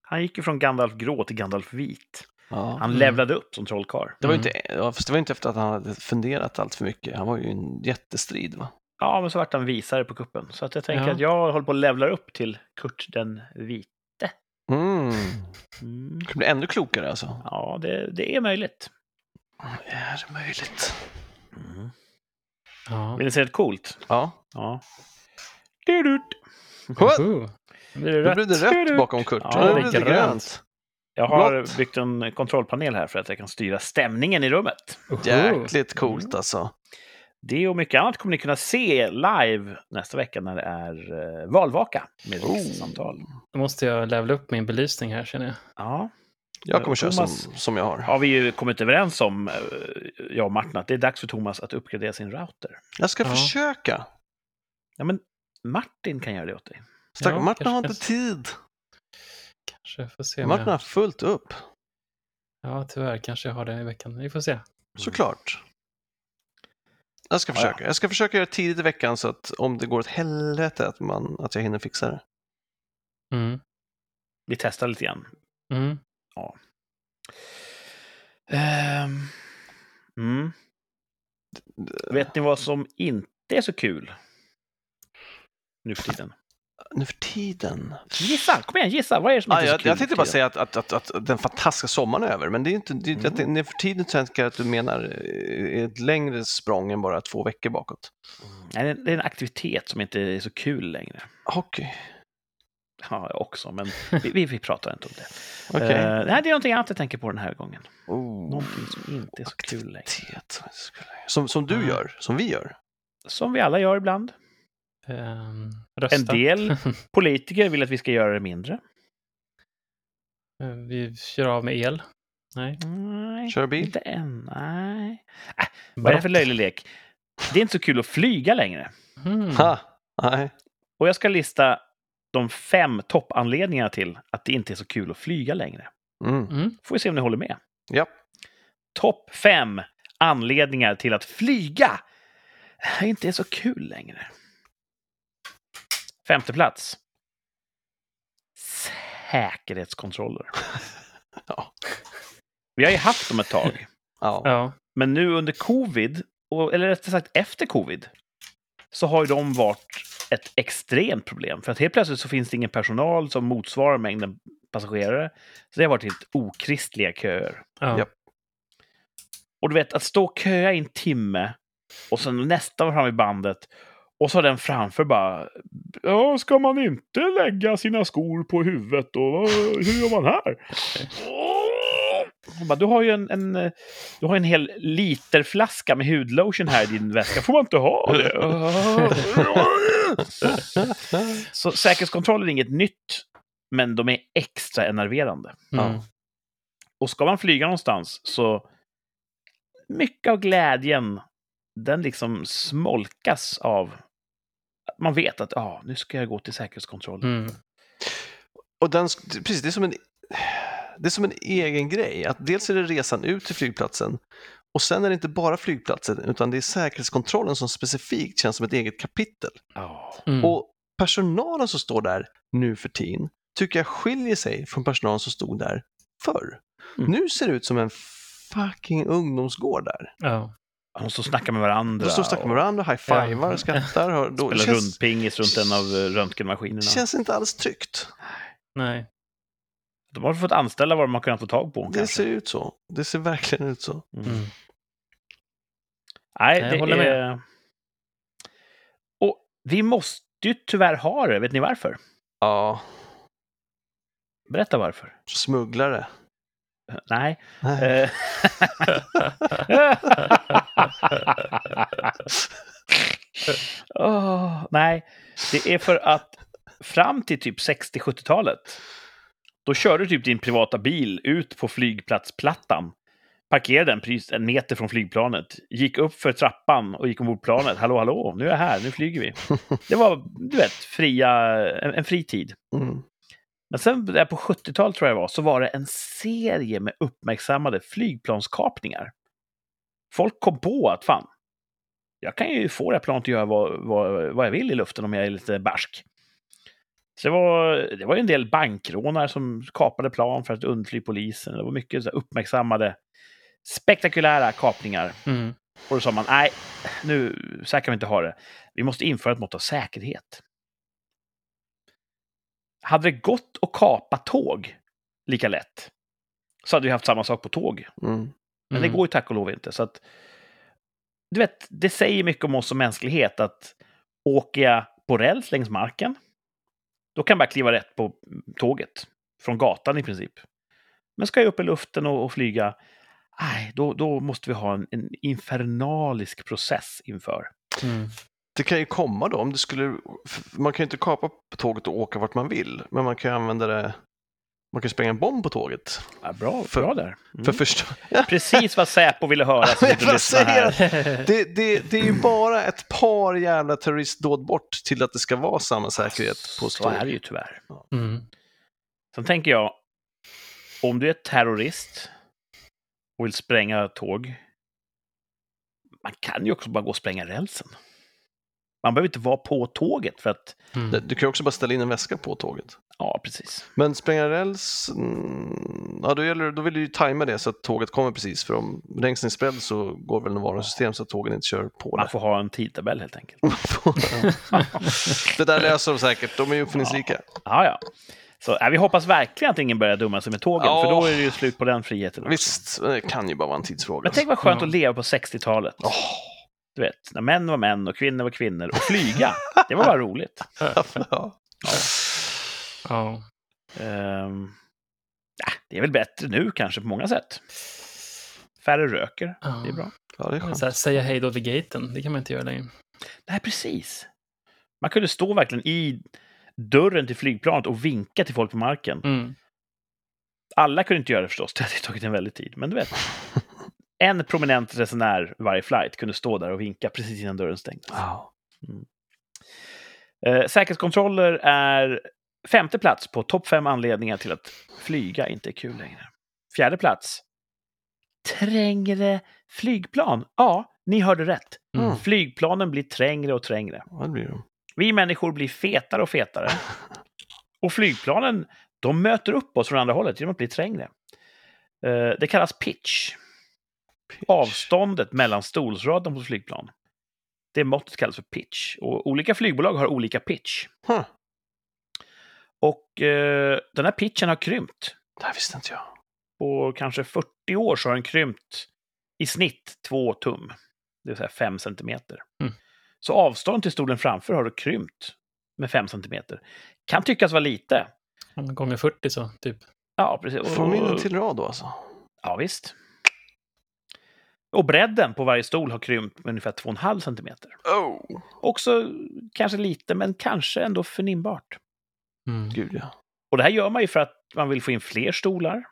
Han gick ju från Gandalf grå till Gandalf vit. Ja. Han Mm. levlade upp som trollkarl. Det var ju Mm. inte, fast det var inte efter att han hade funderat allt för mycket. Han var ju en jättestrid va? Ja, men så vart han visare på kuppen. Så att jag tänker Ja. att jag håller på att levla upp till Kurt den vite. Mm. Mm. Det blir ännu klokare alltså. Ja, det, det är möjligt. Är det möjligt? Mm. ja. Vill ni se ett coolt? Ja. Ja. Dudut. What? Oho. Nu blir det rött. blir det rött bakom Kurt. Ja, är blir det grönt. Jag har Blått. byggt en kontrollpanel här för att jag kan styra stämningen i rummet. Jäkligt coolt alltså. Det och mycket annat kommer ni kunna se live nästa vecka när det är eh, valvaka med Oh. rikssamtal. Då måste jag levla upp min belysning här känner jag. Ja, Jag kommer köra Thomas- som, som jag har. har vi ju kommit överens om, eh, jag och Martin, att det är dags för Thomas att uppgradera sin router. Jag ska Ja. försöka. Ja, men Martin kan göra det åt dig. Stackars Ja, Martin har kanske- inte tid. Kanske får se Martin jag... har fullt upp. Ja, tyvärr kanske jag har det i veckan. Vi får se. Såklart. Jag ska Ja, ja. försöka. Jag ska försöka göra det tidigt i veckan så att om det går åt helvete att, man, att jag hinner fixa det. Mm. Vi testar lite grann. Mm. Ehm, mm. Vet ni vad som inte är så kul nu för tiden? Nu för tiden. Gissa! Kom igen, gissa! Vad är det som inte Ah, är så jag, kul? jag tänkte bara säga att, att, att, att den fantastiska sommaren är över, men det är inte, det, Mm. tänkte- nu för tiden tänker jag att du menar eh, ett längre språng än bara två veckor bakåt. Nej, det är- det är en aktivitet som inte är så kul längre. Hockey. Ja, jag också, men vi, vi, vi pratar inte om det. (laughs) Okej. Eh, nej, det är någonting annat jag tänker på den här gången. Oh. Någonting som inte är så kul längre. Aktivitet. Som, som du Ja. gör, som vi gör. Som vi alla gör ibland. Ehm, rösta. En del (laughs) politiker vill att vi ska göra det mindre. Eh, Vi kör av med el. Nej. Nej, Kör bil. inte än. Nej. Äh, vad är det för löjlig lek? Det är inte så kul att flyga längre. Mm. Ha! Nej. Och jag ska lista de fem toppanledningarna till att det inte är så kul att flyga längre. Mm. Mm. Får vi se om ni håller med. Ja. Topp fem anledningar till att flyga inte är så kul längre. Femte plats. Säkerhetskontroller. (laughs) Ja. Vi har ju haft dem ett tag. Ja. Ja. Men nu under covid, och, eller rättare sagt efter covid, så har ju de varit ett extremt problem. För att helt plötsligt så finns det ingen personal som motsvarar mängden passagerare. Så det har varit helt okristliga köer. Ja. Japp. Och du vet, att stå och köa i en timme och sen nästa var fram i bandet och så den framför bara Ja, ska man inte lägga sina skor på huvudet och vad- hur gör man här? Bara, du har ju en, en, du har en hel literflaska med hudlotion här i din väska. Får man inte ha det? (laughs) Så säkerhetskontroller är inget nytt, men de är extra enerverande. Mm. Och ska man flyga någonstans så mycket av glädjen, den liksom smolkas av man vet att ah, nu ska jag gå till säkerhetskontroll. Mm. Och den, precis, det är som en det är som en egen grej. Att dels är det resan ut till flygplatsen och sen är det inte bara flygplatsen utan det är säkerhetskontrollen som specifikt känns som ett eget kapitel. Ja. Mm. Och personalen som står där nu för tiden tycker jag skiljer sig från personalen som stod där förr. Mm. Nu ser det ut som en fucking ungdomsgård där. Ja. De står och snackar med varandra. De står och snackar med varandra, high-fivar, Ja. (laughs) skrattar. Hör, då, Spelar känns, rundpingis runt en av eh, röntgenmaskinerna. det känns inte alls tryggt. Nej. De har fått anställa vad de har kunnat få tag på. Det kanske. ser ut så. Det ser verkligen ut så. Mm. Mm. Nej, Jag håller med. är... Och vi måste ju tyvärr ha det. Vet ni varför? Ja, Berätta varför. smugglare. Nej. Nej. Åh, nej, det är för att fram till typ 60-70-talet, då körde du typ din privata bil ut på flygplatsplattan, parkerade den precis en meter från flygplanet, gick upp för trappan och gick ombord planet. Hallå, hallå, nu är jag här, nu flyger vi. (laughs) Det var, du vet, fria, en, en fri tid. Mm. Men sen där på 70-talet tror jag det var, så var det en serie med uppmärksammade flygplanskapningar. Folk kom på att fan, jag kan ju få det här planet att göra vad, vad, vad jag vill i luften om jag är lite barsk. Så det var, det var ju en del bankrånare som kapade plan för att undfly polisen. Det var mycket uppmärksammade, spektakulära kapningar. Mm. Och då sa man, nej, nu, så här kan vi inte ha det. Vi måste införa ett mått av säkerhet. Hade det gått att kapa tåg lika lätt så hade vi haft samma sak på tåg. Mm. Men Mm. det går ju tack och lov inte. Så att, du vet, det säger mycket om oss som mänsklighet att åker jag på räls längs marken, då kan jag bara kliva rätt på tåget. Från gatan i princip. Men ska jag upp i luften och, och flyga, nej, då, då måste vi ha en, en infernalisk process inför. Mm. Det kan ju komma då om det skulle, man kan ju inte kapa på tåget och åka vart man vill, men man kan ju använda det, man kan spränga en bomb på tåget. Ja, bra, För- bra där. Mm. För förstå, (laughs) Precis vad Säpo ville höra. (laughs) Jag säger det, det, det är ju bara ett par jävla terroristdåd bort till att det ska vara samma säkerhet på Så är det tåg. ju tyvärr. Mm. Sen tänker jag, om du är terrorist och vill spränga tåg, man kan ju också bara gå och spränga rälsen. Man behöver inte vara på tåget för att, Mm. Du kan ju också bara ställa in en väska på tåget. ja precis. Men spränga räls, mm, ja då, gäller, då vill du ju tajma det så att tåget kommer precis. För om rälsen är spredd så går väl en varningssystem så att tågen inte kör på Man det. får ha en tidtabell helt enkelt. (laughs) det där löser de säkert, de är ju uppfinningsrika. Ja, ja. Så ja, vi hoppas verkligen att ingen börjar dumma sig med tågen, Ja. för då är det ju slut på den friheten. också. Visst, det kan ju bara vara en tidsfråga. Men tänk vad skönt Ja. att leva på 60-talet. Åh, Du vet, när män var män och kvinnor var kvinnor. Och flyga, (laughs) det var bara roligt. ja. Ja. Ehm, ja, det är väl bättre nu kanske på många sätt. Färre röker, det är bra. ja, det är här, säga hej då vid gaten, det kan man inte göra längre. Nej, precis. Man kunde stå verkligen i dörren till flygplanet och vinka till folk på marken. Mm. Alla kunde inte göra det förstås, det hade tagit en väldig tid. Men du vet, (laughs) en prominent resenär varje flight kunde stå där och vinka precis innan dörren stängdes. Ja. Eh, säkerhetskontroller är femte plats på topp fem anledningar till att flyga inte är kul längre. Fjärde plats. trängre flygplan. Ja, ni hörde rätt. Mm. Flygplanen blir trängre och trängre. Ja, det blir de. Vi människor blir fetare och fetare. (laughs) Och flygplanen, de möter upp oss från andra hållet genom att bli trängre. Eh, Det kallas pitch. Avståndet mellan stolsraden på flygplan. Det måttet kallas för pitch. Och olika flygbolag har olika pitch. Huh. Och eh, den här pitchen har krympt. Det här visste inte jag. På kanske 40 år så har den krympt i snitt 2 tum. Det vill säga 5 centimeter. Mm. Så avståndet till stolen framför har det krympt med 5 centimeter. Kan tyckas vara lite. Gånger 40 så, typ. Ja, precis. Från minne till rad då alltså? Ja, visst. Och bredden på varje stol har krympt med ungefär 2,5 centimeter. Oh! Också kanske lite, men kanske ändå förnimbart. Mm. Gud ja. Och det här gör man ju för att man vill få in fler stolar.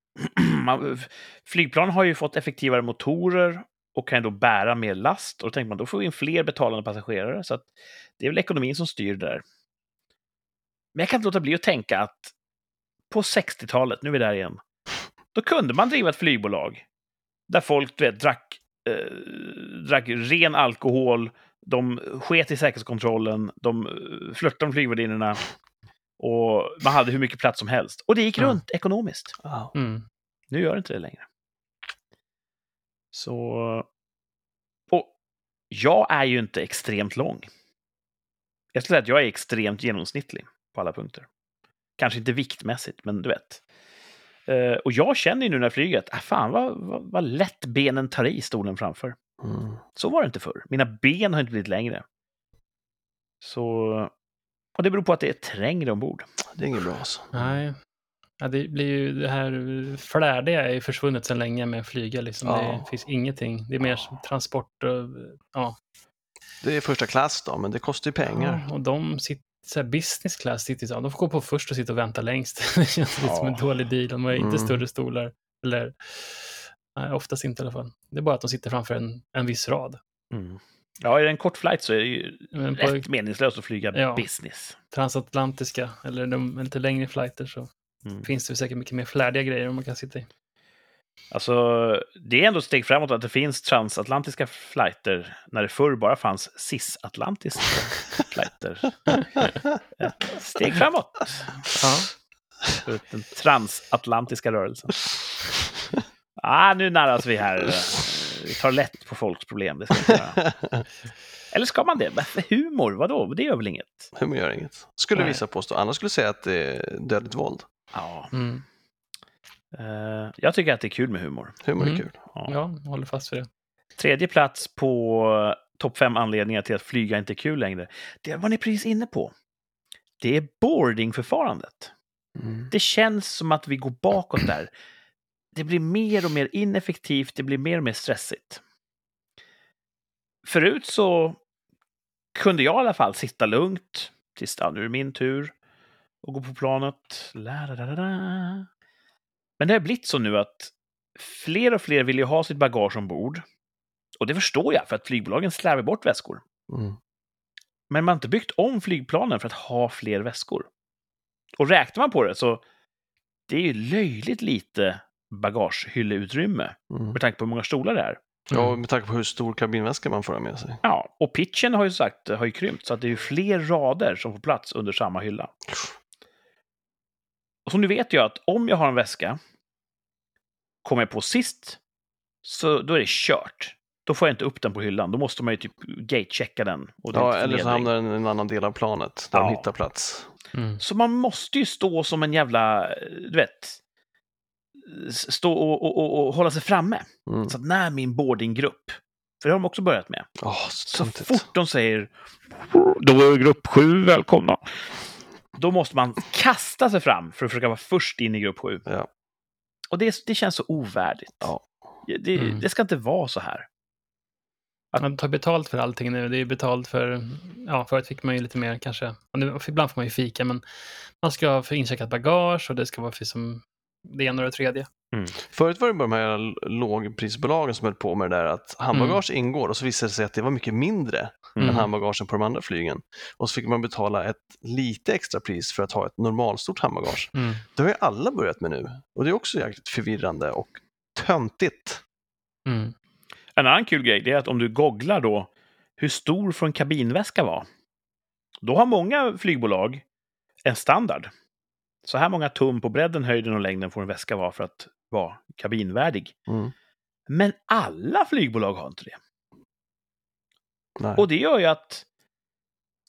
(clears throat) man, flygplan har ju fått effektivare motorer och kan då bära mer last. Och då tänker man, då får vi in fler betalande passagerare. Så att det är väl ekonomin som styr det där. Men jag kan inte låta bli att tänka att på 60-talet, nu är vi där igen, då kunde man driva ett flygbolag där folk du vet, drack, eh, drack ren alkohol, de sket i säkerhetskontrollen, de eh, flörtade med flygvärdinnorna och man hade hur mycket plats som helst. Och det gick runt ekonomiskt. Wow. Mm. Nu gör det inte det längre. Så... Och jag är ju inte extremt lång. Jag skulle säga att jag är extremt genomsnittlig på alla punkter. Kanske inte viktmässigt, men du vet. Eh, och jag känner ju nu när att ah, fan vad, vad, vad lätt benen tar i stolen framför. Mm. Så var det inte förr. Mina ben har inte blivit längre. Så... Och det beror på att det är trängre ombord. Det är inget bra alltså. Nej. Ja, det blir ju det här flärdiga är ju försvunnet sedan länge med flyga. Liksom. Ja. Det finns ingenting. Det är mer som transport och ja. Det är första klass då, men det kostar ju pengar. Ja, och de sitter, så här business class, sitter så, de får gå på först och sitta och vänta längst. (laughs) det känns lite som en Ja. dålig deal. De har inte Mm. större stolar. Eller, nej, oftast inte i alla fall. Det är bara att de sitter framför en, en viss rad. Mm. Ja, är det en kort flight så är det ju Men på rätt meningslöst att flyga Ja. business. transatlantiska eller de lite längre flighter så Mm. finns det säkert mycket mer flärdiga grejer man kan sitta i. Alltså, det är ändå ett steg framåt att det finns transatlantiska flighter när det förr bara fanns cisatlantiska flighter. Ett steg framåt Ja. för den transatlantiska rörelsen. Ah, nu närras vi här. Vi tar lätt på folks problem. Det ska. Eller ska man det? Humor, vadå? Det gör väl inget? Humor gör inget. Skulle Nej. vissa påstå. Andra skulle säga att det är dödligt våld. Ja. Mm. Eh, jag tycker att det är kul med humor. Humor är Mm. kul. Ja. ja, jag håller fast vid det. Tredje plats på topp fem anledningar till att flyga inte är kul längre. Det var ni precis inne på. Det är boardingförfarandet. Mm. Det känns som att vi går bakåt där. Det blir mer och mer ineffektivt, det blir mer och mer stressigt. Förut så kunde jag i alla fall sitta lugnt tills nu är det min tur och gå på planet. La, da, da, da. Men det har blivit så nu att fler och fler vill ju ha sitt bagage ombord. Och det förstår jag, för att flygbolagen slarvar bort väskor. Mm. Men man har inte byggt om flygplanen för att ha fler väskor. Och räknar man på det så det är ju löjligt lite bagagehyllutrymme Mm. med tanke på hur många stolar det är. Ja, med tanke på hur stor kabinväska man får ha med sig. Ja, och pitchen har ju sagt har ju krympt så att det är ju fler rader som får plats under samma hylla. Och så nu vet jag att om jag har en väska, kommer jag på sist, så då är det kört. Då får jag inte upp den på hyllan. Då måste man ju typ gate-checka den. Ja, eller så hamnar den i en annan del av planet där Ja. de hittar plats. Mm. Så man måste ju stå som en jävla, du vet, stå och, och, och, och hålla sig framme. Mm. Så att när min boardinggrupp, för det har de också börjat med, Åh, så fort de säger då är grupp sju välkomna, då måste man kasta sig fram för att försöka vara först in i grupp sju. Ja. Och det, det känns så ovärdigt. Ja. Det, Mm. det ska inte vara så här. Man tar betalt för allting nu. Det är betalt för, ja, förut fick man ju lite mer kanske, nu, ibland får man ju fika, men man ska ha för incheckat bagage och det ska vara för som det ena och det tredje. Förut var det bara de här lågprisbolagen som höll på med det där att handbagage ingår och så visade det sig att det var mycket mindre Mm. än handbagagen på de andra flygen. Och så fick man betala ett lite extra pris för att ha ett normalstort handbagage. Mm. Det har ju alla börjat med nu och det är också jäkligt förvirrande och töntigt. Mm. En annan kul grej är att om du googlar då hur stor får en kabinväska vara? Då har många flygbolag en standard. Så här många tum på bredden, höjden och längden får en väska vara för att vara kabinvärdig. Mm. Men alla flygbolag har inte det. Nej. Och det gör ju att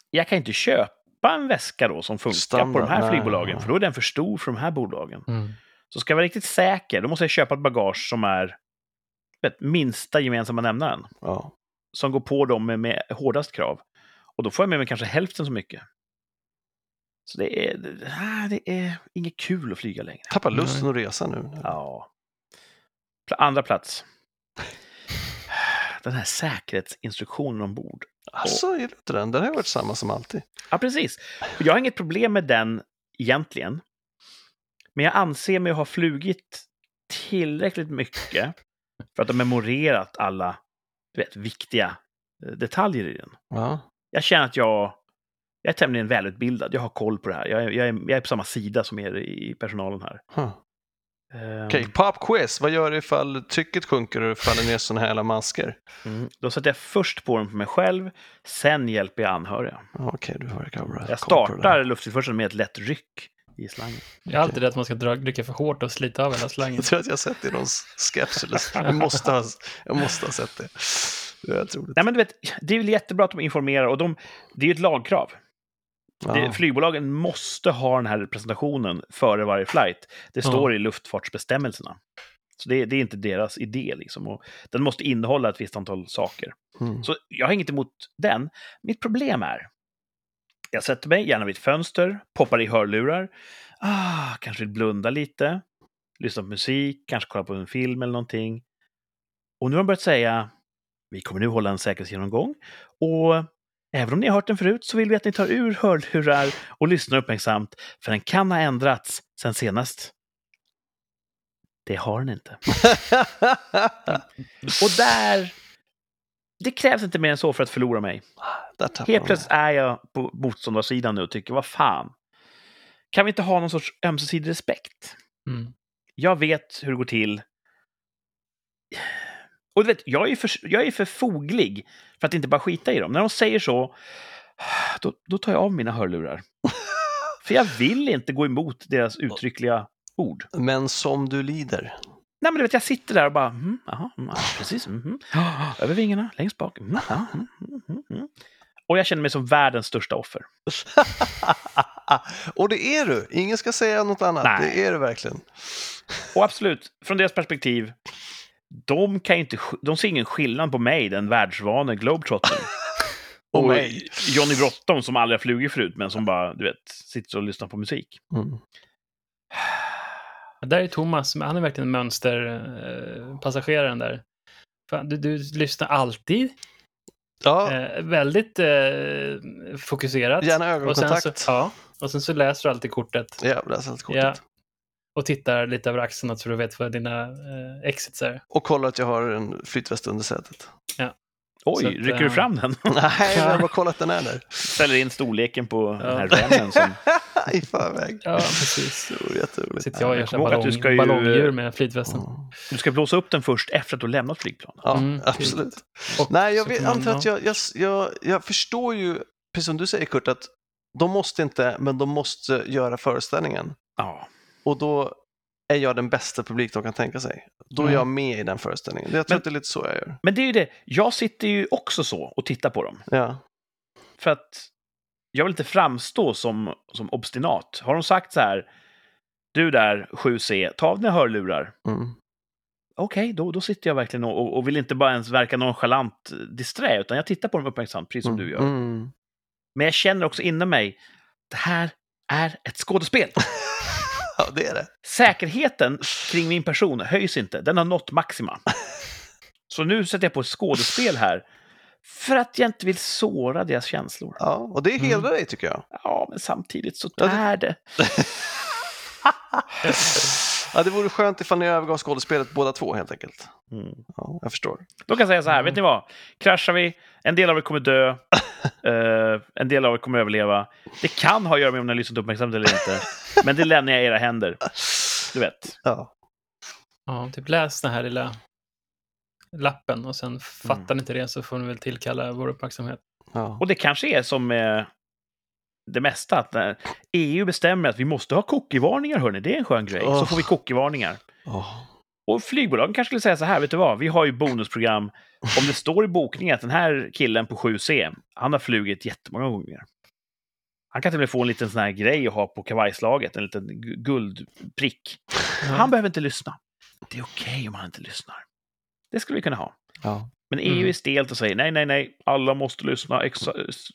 jag kan inte köpa en väska då som funkar på Standard, de här nej, flygbolagen, nej. för då är den för stor för de här bolagen. Mm. Så ska jag vara riktigt säker, då måste jag köpa ett bagage som är vet, minsta gemensamma nämnaren. Ja. Som går på dem med, med hårdast krav. Och då får jag med mig kanske hälften så mycket. Så det är, det, det är inget kul att flyga längre. Tappar lusten att resa nu. Ja. Andra plats. Den här säkerhetsinstruktionen ombord. Alltså, gillar du inte den? Den har ju varit samma som alltid. Ja, precis. Jag har inget problem med den egentligen. Men jag anser mig ha flugit tillräckligt mycket för att ha memorerat alla du vet, viktiga eh, detaljer i den. Ja. Jag känner att jag, jag är tämligen välutbildad. Jag har koll på det här. Jag är, jag är, jag är på samma sida som er i personalen här. Huh. Ehm, Okej, pop quiz. Vad gör du ifall trycket sjunker och det faller ner sådana här jävla masker? mm, då sätter jag först på den på mig själv, sen hjälper jag anhöriga. Okej, du verkar bra Jag det startar lufttillförseln med ett lätt ryck i slangen. Jag är alltid rädd att man ska dra, rycka för hårt och slita av hela slangen. Jag tror att jag har sett det i någon så. jag, måste ha, jag måste ha sett det. Det är rätt roligt. Nej, men du vet, det är väl jättebra att de informerar och de, det är ju ett lagkrav. Ja. Det, flygbolagen måste ha den här presentationen före varje flight. Det Ja. står i luftfartsbestämmelserna. Så det, det är inte deras idé. Liksom. Och den måste innehålla ett visst antal saker. Mm. Så jag har inget emot den. Mitt problem är, jag sätter mig gärna vid ett fönster, poppar i hörlurar, ah, kanske vill blunda lite, lyssna på musik, kanske kolla på en film eller någonting. Och nu har de börjat säga, vi kommer nu hålla en säkerhetsgenomgång och även om ni har hört den förut så vill vi att ni tar ur hörlurar och lyssnar uppmärksamt, för den kan ha ändrats sen senast. Det har den inte. (laughs) Och där... Det krävs inte mer än så för att förlora mig. Helt plötsligt är jag på motståndarsidan nu och tycker, vad fan. Kan vi inte ha någon sorts ömsesidig respekt? Mm. Jag vet hur det går till. Och du vet, jag är, för, jag är för foglig för att inte bara skita i dem. När de säger så, då, då tar jag av mina hörlurar. (laughs) För jag vill inte gå emot deras uttryckliga ord. Men som du lider. Nej, men du vet, jag sitter där och bara, mm, aha, mm, precis, mm, mm. (gasps) över vingarna, längst bak. Mm, mm, mm, mm, mm. Och jag känner mig som världens största offer. (laughs) och det är du. Ingen ska säga något annat. Nej. Det är du verkligen. Och absolut, från deras perspektiv, de, kan inte, de ser ingen skillnad på mig, den världsvane globetrottern. (laughs) Och mig. Johnny Bråttom som aldrig har flugit förut, men som bara, du vet, sitter och lyssnar på musik. Mm. Där är Thomas, han är verkligen mönsterpassageraren där. Fan, du, du lyssnar alltid, Ja, eh, väldigt eh, fokuserat. gärna och sen, ögonkontakt. så, ja, och sen så läser du alltid kortet Ja, läs allt kortet. Ja. Och tittar lite över axeln så du vet vad dina eh, exits är. Och kolla att jag har en flytväst under sätet. Oj, Så att, rycker eh, du fram den? (laughs) (laughs) Nej, jag har bara kollat den är där. Ställer in storleken på Ja. den här remmen som... (laughs) I förväg. Ja, precis. Det var jätteroligt. Sitter jag och Ja, gör ballong, att du ska ju- ballongdjur med flytvästen. Mm. Du ska blåsa upp den först efter att du har lämnat flygplanet. Ja, Mm, absolut. Och Nej, jag vet, antar att jag, jag, jag, jag förstår ju, precis som du säger Kurt, att de måste inte, men de måste göra föreställningen. Ja. Och då är jag den bästa publik de kan tänka sig. Då är Mm. jag med i den föreställningen. Jag tror Men- att det är lite så jag gör. Men det är ju det, jag sitter ju också så och tittar på dem. Ja. För att jag vill inte framstå som, som obstinat. Har de sagt så här, du där 7C, ta av dina hörlurar. Mm. Okej, då, då sitter jag verkligen och, och- vill inte bara ens verka nonchalant disträ, utan jag tittar på dem uppmärksamt, precis som du gör. Mm. Men jag känner också inom mig, det här är ett skådespel. (laughs) (laughs) Ja, det är det. Säkerheten kring min person höjs inte, den har nått maxima. Så nu sätter jag på ett skådespel här, för att jag inte vill såra deras känslor. Ja, och det hedrar dig tycker jag. Ja, men samtidigt så Ja, det- är det. (laughs) Ja, det vore skönt ifall ni övergav skådespelet båda två helt enkelt. Mm. Ja, jag förstår. Då kan jag säga så här, Mm. vet ni vad? Kraschar vi, en del av er kommer dö, (laughs) eh, en del av er kommer överleva. Det kan ha att göra med om ni har lyssnat uppmärksamt eller inte, men det lämnar jag i era händer. Du vet. Ja. Ja, typ läs den här lilla lappen och sen fattar ni inte det så får ni väl tillkalla vår uppmärksamhet. Ja. Och det kanske är som med det mesta, att EU bestämmer att vi måste ha cookievarningar, hörni, det är en skön grej, så Åh. får vi cookievarningar. Åh. Och flygbolagen kanske skulle säga så här, vet du vad, vi har ju bonusprogram. Om det står i bokningen att den här killen på 7C, han har flugit jättemånga gånger. Han kan till och med få en liten sån här grej att ha på kavajslaget, en liten gu- guldprick. Han behöver inte lyssna. Det är okej om han inte lyssnar. Det skulle vi kunna ha. Ja. Men EU Mm. är stelt och säger nej, nej, nej, alla måste lyssna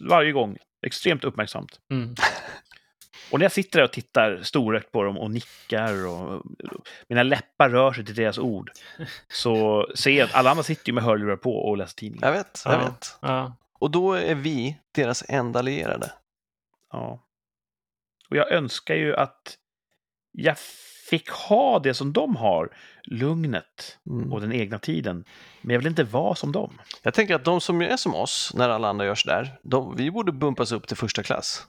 varje gång. Extremt uppmärksamt. Mm. Och när jag sitter där och tittar storögt på dem och nickar och mina läppar rör sig till deras ord så ser jag att alla andra sitter ju med hörlurar på och läser tidningen. Jag vet, jag Ja. vet. Ja. Och då är vi deras enda allierade. Ja. Och jag önskar ju att jag fick ha det som de har, lugnet Mm. och den egna tiden. Men jag vill inte vara som dem. Jag tänker att de som är som oss, när alla andra gör sådär, de, vi borde bumpas upp till första klass.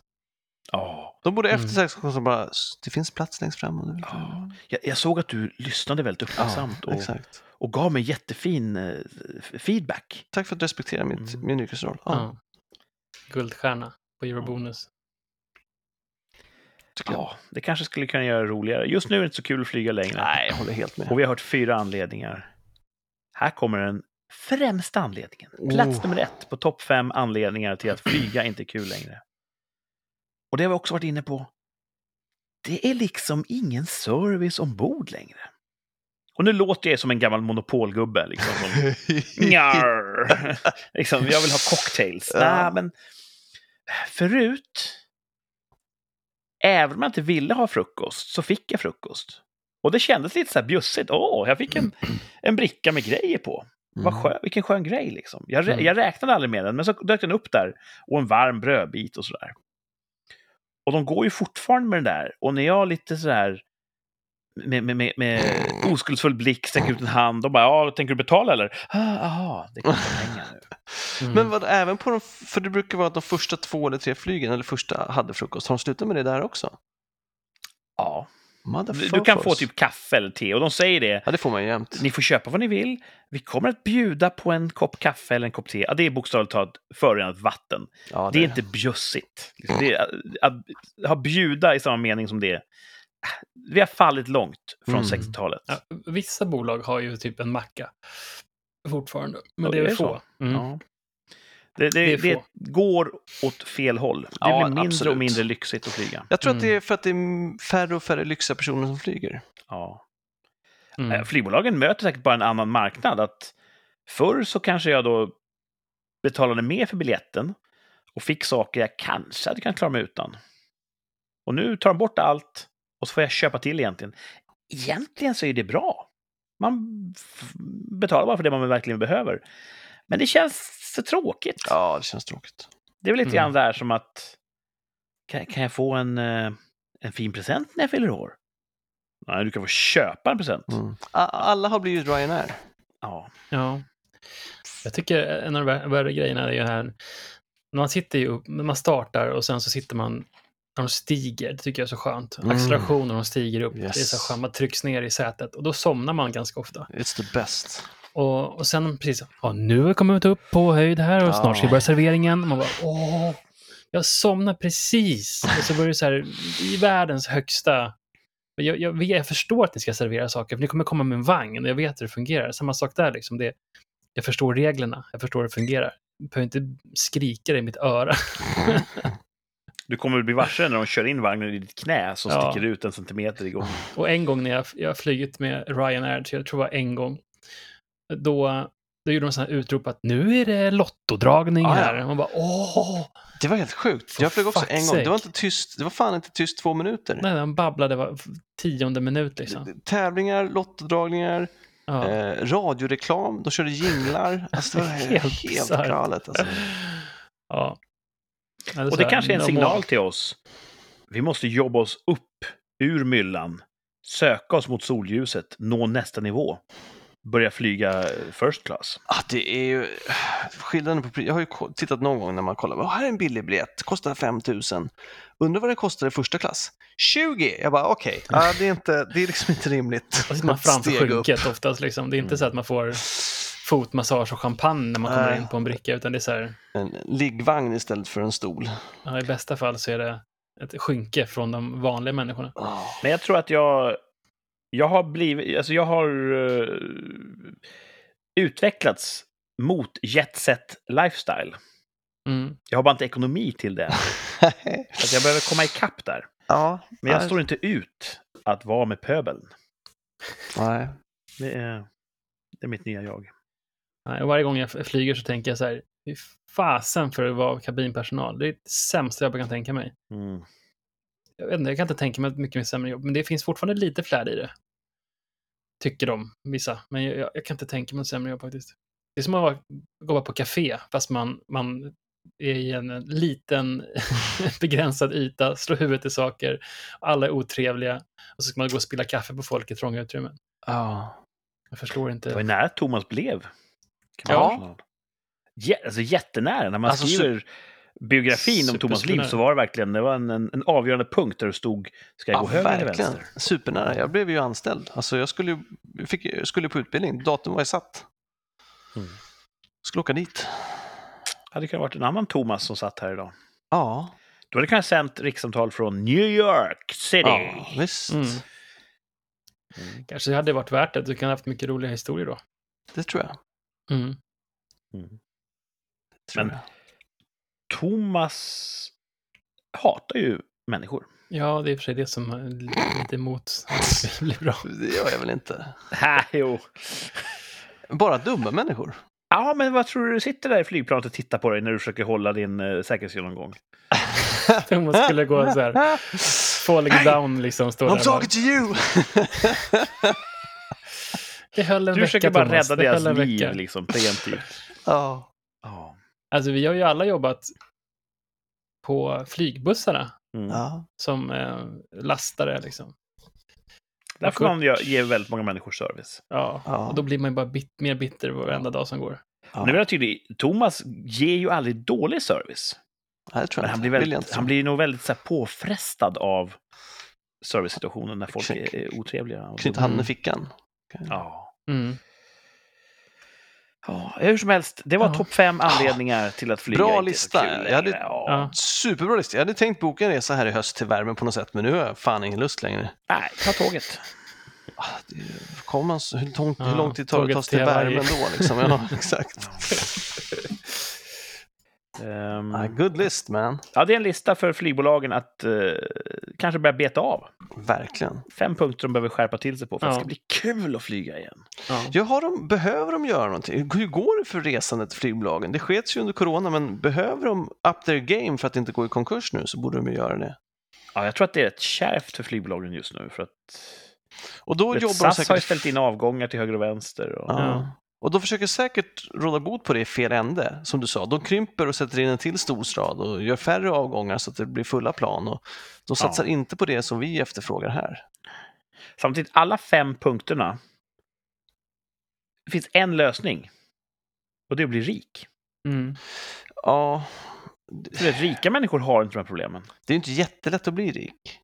Ja. De borde efter Mm. sex så bara, det finns plats längst fram om du. Ja. Jag, jag såg att du lyssnade väldigt uppmärksamt och, exakt. och gav mig jättefin eh, feedback. Tack för att du respekterar mitt, Mm. min yrkesroll. Ja. Guldstjärna på Eurobonus. Tycker jag. Ja, det kanske skulle kunna göra det roligare. Just nu är det inte så kul att flyga längre. Nej, jag håller helt med. Och vi har hört fyra anledningar. Här kommer den främsta anledningen. Plats Oh. nummer ett på topp fem anledningar till att flyga inte är kul längre. Och det har vi också varit inne på. Det är liksom ingen service ombord längre. Och nu låter jag som en gammal monopolgubbe. Liksom, som, (laughs) (laughs) liksom, jag vill ha cocktails. Ja. Nej, men förut, även om jag inte ville ha frukost, så fick jag frukost. Och det kändes lite så här bjussigt. Åh, jag fick en, en bricka med grejer på. Vad Mm. skön, vilken skön grej liksom. Jag, Mm. jag räknade aldrig med den, men så dök den upp där. Och en varm brödbit och sådär. Och de går ju fortfarande med den där. Och när jag lite sådär med, med, med, med oskuldsfull blick sträcker ut en hand och bara ja, tänker du betala eller? Ah, Aha, det kostar (laughs) pengar nu. Mm. Men vad, även på de, för det brukar vara att de första två eller tre flygen, eller första hade frukost, har de slutat med det där också? Ja, du, Motherfuckers. du kan få typ kaffe eller te och de säger det. Ja, det får man ju jämt. Ni får köpa vad ni vill. Vi kommer att bjuda på en kopp kaffe eller en kopp te. Ja, det är bokstavligt talat förorenat vatten. Ja, Det är inte bjussigt. Det är, att, att ha bjuda i samma mening som det. Vi har fallit långt från Mm. 60-talet. Ja, vissa bolag har ju typ en macka fortfarande, men Ja, det är är det väl få. Mm. Ja. Det, det, Det är det, går åt fel håll. Det Ja, blir mindre absolut. och mindre lyxigt att flyga. Jag tror att det Mm. är för att det är färre och färre lyxiga personer som flyger. Ja. Mm. Eh, Flygbolagen möter säkert bara en annan marknad. Att förr så kanske jag då betalade mer för biljetten och fick saker jag kanske hade kunnat klara mig utan. Och nu tar de bort allt och så får jag köpa till egentligen. Egentligen så är det bra. Man betalar bara för det man verkligen behöver. Men det känns så tråkigt. Ja, det känns tråkigt. Det är väl lite Mm. grann där som att kan, kan jag få en, eh, en fin present när jag fyller år? Nej, du kan få köpa en present. Mm. Alla har blivit Ryanair. Ja. Ja. Jag tycker en av de vär- värre grejerna är ju här, man sitter ju man startar och sen så sitter man, de stiger, det tycker jag är så skönt. Mm. Acceleration när de stiger upp, Yes. det är så skönt, man trycks ner i sätet och då somnar man ganska ofta. It's the best. Och, och sen precis, ja, nu har vi kommit upp på höjd här och snart ska vi börja serveringen. Man bara, åh, jag somnar precis. Och så börjar det så här, i världens högsta... Jag, jag, jag förstår att ni ska servera saker, för ni kommer komma med en vagn och jag vet hur det fungerar. Samma sak där, liksom. Det, jag förstår reglerna, jag förstår hur det fungerar. Jag behöver inte skrika det i mitt öra. (laughs) (laughs) Du kommer att bli varse när de kör in vagnen i ditt knä så Ja. sticker ut en centimeter igång. Och en gång när jag, jag har flugit med Ryanair, så jag tror det var en gång, då, då gjorde de sådana här utrop att nu är det lottodragning Ah, ja. här. Man bara åh! Det var helt sjukt. Jag flög också en gång. Det var inte tyst. Det var fan inte tyst två minuter. Nej, han babblade var tionde minut liksom. Tävlingar, lottodragningar, Ja. eh, radioreklam, de körde jinglar. Alltså det var (laughs) Helt helt, galet. Alltså. ja. Ja, Och det kanske är en signal till oss. Vi måste jobba oss upp ur myllan, söka oss mot solljuset, nå nästa nivå. Börja flyga first class. Ah, det är ju skillnaden på pris. Jag har ju tittat någon gång när man kollar. "Åh, här är en billig biljett, kostar 5 000. Undrar vad det kostar i första klass? 20! Jag bara okej, ja, (laughs) det, är inte, det är liksom inte rimligt. Sitter man framför skynket oftast. Liksom. Det är inte så att man får fotmassage och champagne när man kommer in på en bricka, utan det är så här, En liggvagn istället för en stol. ja, i bästa fall så är det ett skynke från de vanliga människorna. Men jag tror att jag... Jag har blivit... Alltså jag har eh, utvecklats mot jetset lifestyle. Mm. Jag har bara inte ekonomi till det. Så (laughs) att jag behöver komma ikapp där. ja, Men jag nej, står inte ut att vara med pöbeln. Nej. Det är, det är mitt nya jag. Nej, varje gång jag flyger så tänker jag så här, fy fasen för att vara kabinpersonal. Det är det sämsta jag kan tänka mig. Mm. Jag, vet inte, jag kan inte tänka mig mycket mer sämre jobb, men det finns fortfarande lite flärd i det. Tycker de, vissa. Men jag, jag, kan inte tänka mig ett sämre jobb faktiskt. Det är som att gå på café, fast man, man är i en liten (laughs) begränsad yta, slår huvudet i saker, alla är otrevliga och så ska man gå och spilla kaffe på folk i trånga utrymmen. Ja. Jag förstår Det var inte. nära Thomas blev. Ja. Jä- alltså jättenära. När man Alltså, skriver biografin om Thomas liv så var det verkligen det var en, en, en avgörande punkt där det stod ska jag Ja, gå höger eller verkligen. vänster? Supernära. Jag blev ju anställd. Alltså jag skulle, fick, skulle på utbildning. Datum var ju satt. Mm. Skulle åka dit. Hade det kunnat varit en annan Thomas som satt här idag. Ja, Då hade det kunnat sänt rikssamtal från New York City. ja visst. Mm. Mm. Kanske hade det varit värt det. Du kan ha haft mycket roliga historier då. Det tror jag. Mm. Mm. Men- jag. Thomas hatar ju människor. Ja, det är i och för sig det som är lite emot att det ska bli bra. (laughs) Det gör jag väl inte. Ha, jo. Bara dumma människor. Ja, men vad tror du du sitter där i flygplanet och tittar på dig när du försöker hålla din uh, säkerhetsgenomgång? (laughs) Thomas skulle gå så här, (laughs) falling down liksom. Står I'm där talking to you! Det höll en Du vecka, försöker bara Thomas. rädda deras liv vecka. liksom, preventivt. (laughs) ja. Ja. Alltså, vi har ju alla jobbat på flygbussarna Mm. ja. som eh, lastare. Liksom. Där får man ge- väldigt många människor service. Ja. Ja. Och då blir man ju bara bit, mer bitter varenda dag som går. Men det är väl tydligt, Thomas ger ju aldrig dålig service. Nej, det tror Men jag han inte. blir, jag väldigt, inte han blir nog väldigt så här, påfrestad av servicesituationen när folk Kny- är, otrevliga. Så- handen i fickan. Ja. Mm. ja. Hur som helst, det var Ja. topp fem anledningar till att flyga. Bra lista. Jag hade-. Ja. Ja. Superbra lista. Jag hade tänkt boka en resa här i höst till värmen på något sätt, men nu har jag fan ingen lust längre. Nej, ta tåget. Ah, man, så- hur, långt, Ja, hur lång tid tar det att ta sig till värmen då? Liksom? Ja, (laughs) exakt. Ehm, Ah, good list man. ja, det är en lista för flygbolagen att eh, kanske börja beta av. Verkligen. Fem punkter de behöver skärpa till sig på för att det Ja. ska bli kul att flyga igen. Ja. Ja, har de, behöver de göra någonting? Hur går det för resandet flygbolagen? Det skets ju under corona, men behöver de up their game för att inte gå i konkurs nu så borde de ju göra det. Ja, jag tror att det är rätt kärvt för flygbolagen just nu. För att Och då vet, jobbar de SAS har ju säkert... ställt in avgångar till höger och vänster. Och... Ja. Och de försöker säkert råda bot på det i fel ände, som du sa. De krymper och sätter in en till storstad och gör färre avgångar så att det blir fulla plan. Och de satsar Ja. inte på det som vi efterfrågar här. Samtidigt, alla fem punkterna. Det finns en lösning. Och det är att bli rik. Mm. Ja, För det, rika människor har inte de här problemen. det är ju inte jättelätt att bli rik.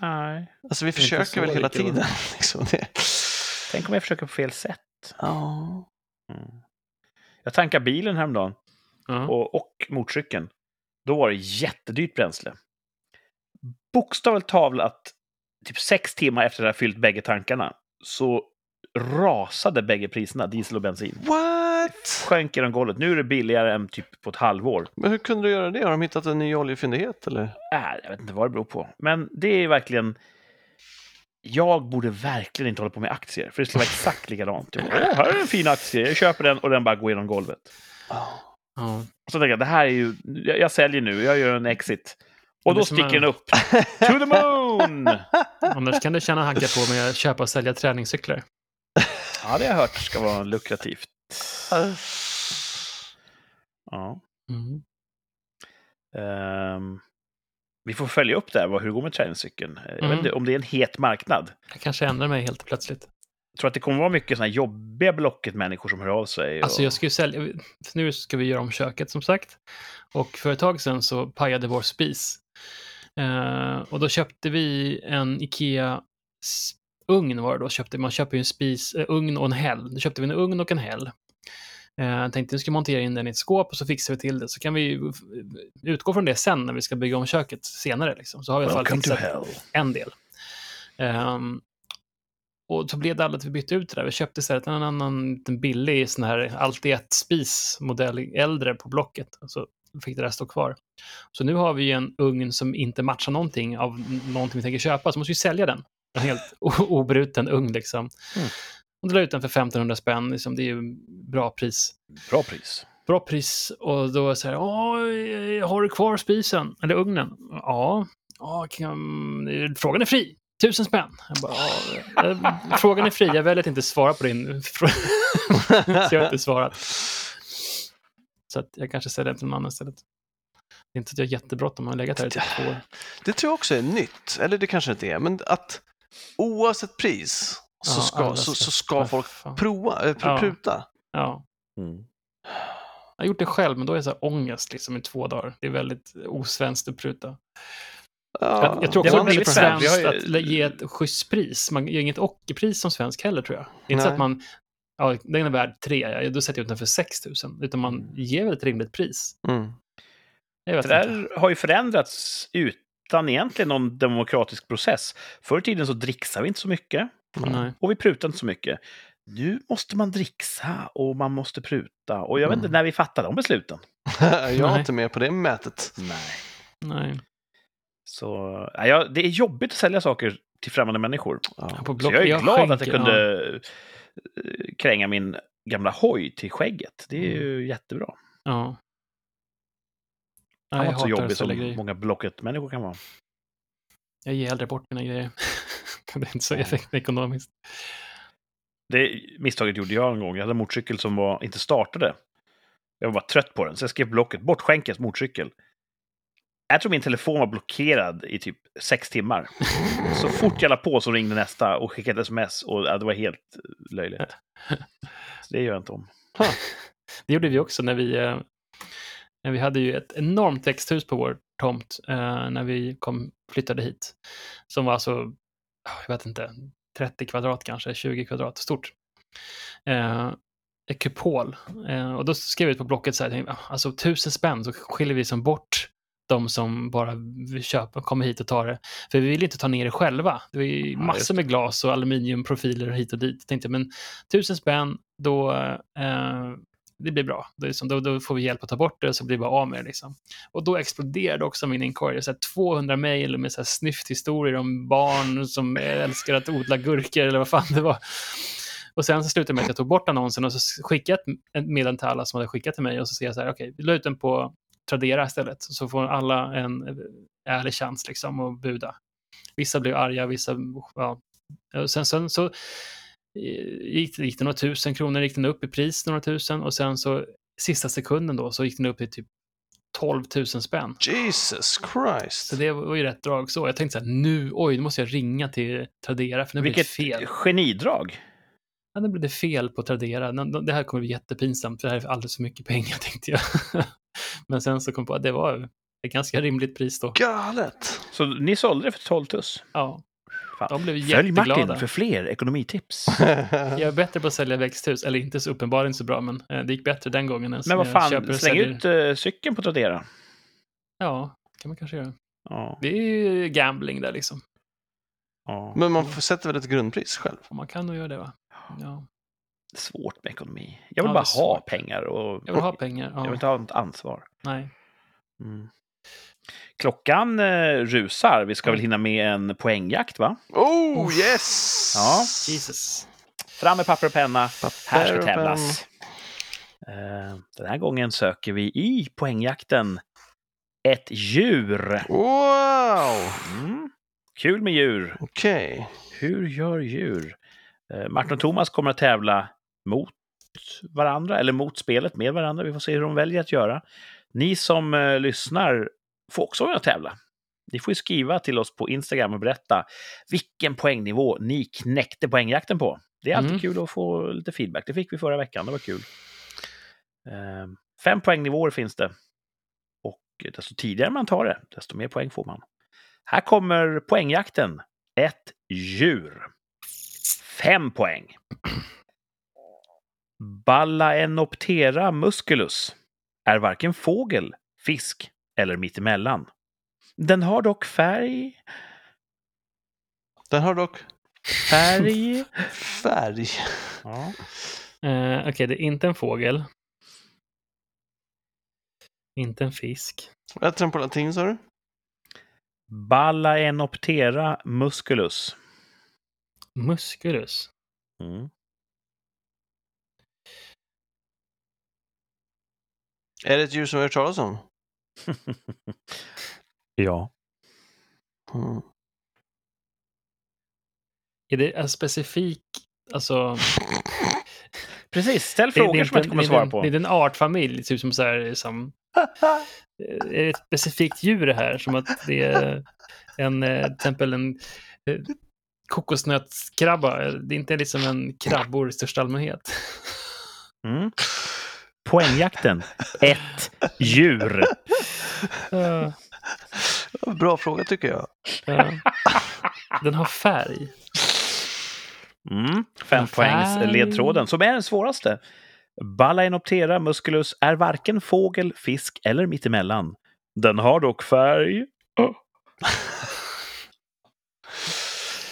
Nej. Alltså vi försöker väl hela tiden. (laughs) Liksom det. Tänk om jag försöker på fel sätt. Ja. Mm. Jag tankade bilen häromdagen Ja. och, och motorcykeln. Då var det jättedyrt bränsle. Bokstavligt talat, typ sex timmar efter att jag fyllt bägge tankarna, så rasade bägge priserna, diesel och bensin. What? Sjönk genom golvet. Nu är det billigare än typ på ett halvår. Men hur kunde du göra det? Har de hittat en ny oljefyndighet eller? Äh, jag vet inte vad det beror på. Men det är verkligen... Jag borde verkligen inte hålla på med aktier, för det skulle vara exakt likadant. Typ, Åh, här är en fin aktie, jag köper den och den bara går genom golvet. Ja. Ja. Och så tänker jag, det här är ju... Jag, jag säljer nu, jag gör en exit. Och då sticker en- den upp. To the moon! (laughs) Annars kan du tjäna hagga på med att köpa och sälja träningscyklar. Ja, det har jag hört ska vara lukrativt. Ja. Mm. Ehm, vi får följa upp där, vad, hur det går med träningscykeln. Jag Mm. vet inte om det är en het marknad. Jag kanske ändrar mig helt plötsligt. Jag tror att det kommer vara mycket här jobbiga Blocket-människor som hör av sig. Och... Alltså jag ska ju sälja, nu ska vi göra om köket som sagt. Och för ett tag sedan så pajade vår spis. Eh, och då köpte vi en Ikea ugn var det då. Köpte, man köper ju en spis, eh, ugn och en häll. Då köpte vi en ugn och en häll. Eh, tänkte vi ska montera in den i ett skåp och så fixar vi till det. Så kan vi utgå från det sen när vi ska bygga om köket senare. Liksom. Så har vi i alla fall fixat en del. Ehm, och så blev det aldrig att vi bytte ut det där. Vi köpte istället en annan liten billig sån här allt i ett spis modell äldre på Blocket. Så fick det där stå kvar. Så nu har vi ju en ugn som inte matchar någonting av någonting vi tänker köpa. Så måste vi sälja den. En helt obruten ugn liksom. Mm. Då la ut den för 1500 spänn. Liksom, det är ju bra pris Bra pris. bra pris och då säger jag, har du kvar spisen? Eller ugnen? Ja. ja kan... Frågan är fri. Tusen spänn. Bara, ja, eh, frågan är fri. Jag väljer att inte svara på din fråga. (laughs) Så jag har inte svarat. Så att jag kanske säger det till någon annan istället. Det är inte att jag har jättebråttom. Har legat här i typ två år. Det tror jag också är nytt, eller det kanske inte är, men att oavsett pris så Ja, ska, så, ska- så ska folk prova, äh, pr- Ja. pruta. Ja. Mm. Jag har gjort det själv, men då är det så här ångest liksom, i två dagar. Det är väldigt osvenskt att pruta. Ja, Jag, jag tror också det är väldigt svenskt. Har att ge ett schysst pris. Man ger inget ockerpris som svensk heller, tror jag. Det är inte så att man, ja, den är värd tre, ja, då sätter jag ut den för 6 000. Utan man ger väl ett rimligt pris. Mm. Jag vet Det inte. där har ju förändrats utan egentligen någon demokratisk process. Förr i tiden så dricksade vi inte så mycket Nej. och vi prutade inte så mycket. Nu måste man dricksa och man måste pruta. Och jag vet inte Mm. när vi fattade de besluten. (laughs) jag är inte med på det mätet. Nej. Nej. Så ja, ja, det är jobbigt att sälja saker till främmande människor. Ja. På Så jag är glad att jag kunde eh, kränga min gamla hoj till skägget. Det är Mm. ju jättebra. Ja. ja. Han var jag inte så jobbig som grejer. många Blocket-människor kan vara. Jag ger hellre bort mina grejer. (laughs) (laughs) det är inte så ekonomiskt. Det misstaget gjorde jag en gång. Jag hade en motorcykel som var, inte startade. Jag var trött på den, så jag skrev blocket. Bort skänkes motorcykel. Jag tror min telefon var blockerad i typ sex timmar. Så fort jag la på så ringde nästa och skickade sms och ja, det var helt löjligt. Så det gör jag inte om. Det gjorde vi också när vi, eh, när vi hade ju ett enormt växthus på vår tomt eh, när vi kom, flyttade hit. Som var alltså, jag vet inte, 30 kvadrat kanske, 20 kvadrat stort. Eh, ett kupol. Eh, och då skrev vi ut på Blocket så här, tänkte, ah, alltså tusen spänn så skiljer vi som bort de som bara vill köpa, kommer hit och tar det. För vi vill inte ta ner det själva. Det ju just massor med glas och aluminiumprofiler hit och dit. tänkte jag, men tusen spänn, då, eh, det blir bra. Det liksom, då, då får vi hjälp att ta bort det och så blir vi av med det. Liksom. Och då exploderade också min inkorg. Så 200 mejl med så snyfthistorier om barn som älskar att odla gurkor eller vad fan det var. Och sen så slutade det med att jag tog bort annonsen och så skickade ett- meddelande till alla som hade skickat till mig och så säger jag så här, okej, vi la ut den på Tradera istället, så får alla en ärlig chans liksom att buda. Vissa blev arga, vissa, ja. Och Sen, sen så gick, gick det några tusen kronor, gick den upp i pris några tusen och sen så sista sekunden då så gick den upp i typ 12 000 spänn. Jesus Christ. Så det var ju rätt drag så. Jag tänkte så här, nu, oj, nu måste jag ringa till Tradera för nu blir det Vilket fel. genidrag! Ja, nu blev det fel på Tradera. Det här kommer bli jättepinsamt, för det här är alldeles för mycket pengar, (laughs) tänkte jag. Men sen så kom jag på att det var ett ganska rimligt pris då. Galet. Så ni sålde det för 12 tuss? Ja, Fan. de blev Följ Martin för fler ekonomitips. (laughs) Jag är bättre på att sälja växthus, eller inte så uppenbarligen så bra, men eh, det gick bättre den gången. än Men vad fan, släng säljer. ut uh, cykeln på Tradera. Ja, kan man kanske göra. Ja, Det är ju gambling där liksom. ja. Men man får- sätter väl ett grundpris själv? Man kan nog göra det va? Ja. Svårt med ekonomi. Jag vill Ja, bara ha pengar och Jag vill ha pengar. jag vill Ja. inte ha ett ansvar. Nej. Mm. Klockan eh, rusar. Vi ska väl hinna med en poängjakt, va? Oh, Uff. yes! Ja. Jesus. Fram med papper och penna. Här Papper ska och tävlas. Eh, Den här gången söker vi i poängjakten ett djur. Wow! Mm. Kul med djur. Okej. Hur gör djur? Eh, Martin och Thomas kommer att tävla mot varandra, eller mot spelet med varandra. Vi får se hur de väljer att göra. Ni som eh, lyssnar får också vara med och tävla. Ni får ju skriva till oss på Instagram och berätta vilken poängnivå ni knäckte poängjakten på. Det är alltid Mm. kul att få lite feedback. Det fick vi förra veckan, det var kul. Eh, fem poängnivåer finns det. Och desto tidigare man tar det, desto mer poäng får man. Här kommer poängjakten. Ett djur. Fem poäng. Balaenoptera musculus är varken fågel, fisk eller mittemellan. Den har dock färg... Den har dock Färg... (laughs) färg. Ja. Eh, Okej, det är inte en fågel. Inte en fisk. Vad heter den på latin sa du? Balaenoptera musculus. Musculus. Mm. Är det ett djur som vi har hört talas om? (laughs) ja. Mm. Är det en specifik, alltså... (laughs) Precis, ställ det- det frågor som jag inte kommer det är svara en- på. Det är en artfamilj, typ som så här, som... (laughs) Är det ett specifikt djur det här? Som att det är en, eh, till exempel en eh, kokosnötskrabba. Det är inte liksom en krabbor i största allmänhet. Mm. Poängjakten. Ett djur. Bra fråga tycker jag. ja. Den har färg. Mm. Fem poängs ledtråden, som är den svåraste. Balaenoptera musculus är varken fågel, fisk eller mittemellan. Den har dock färg. (laughs)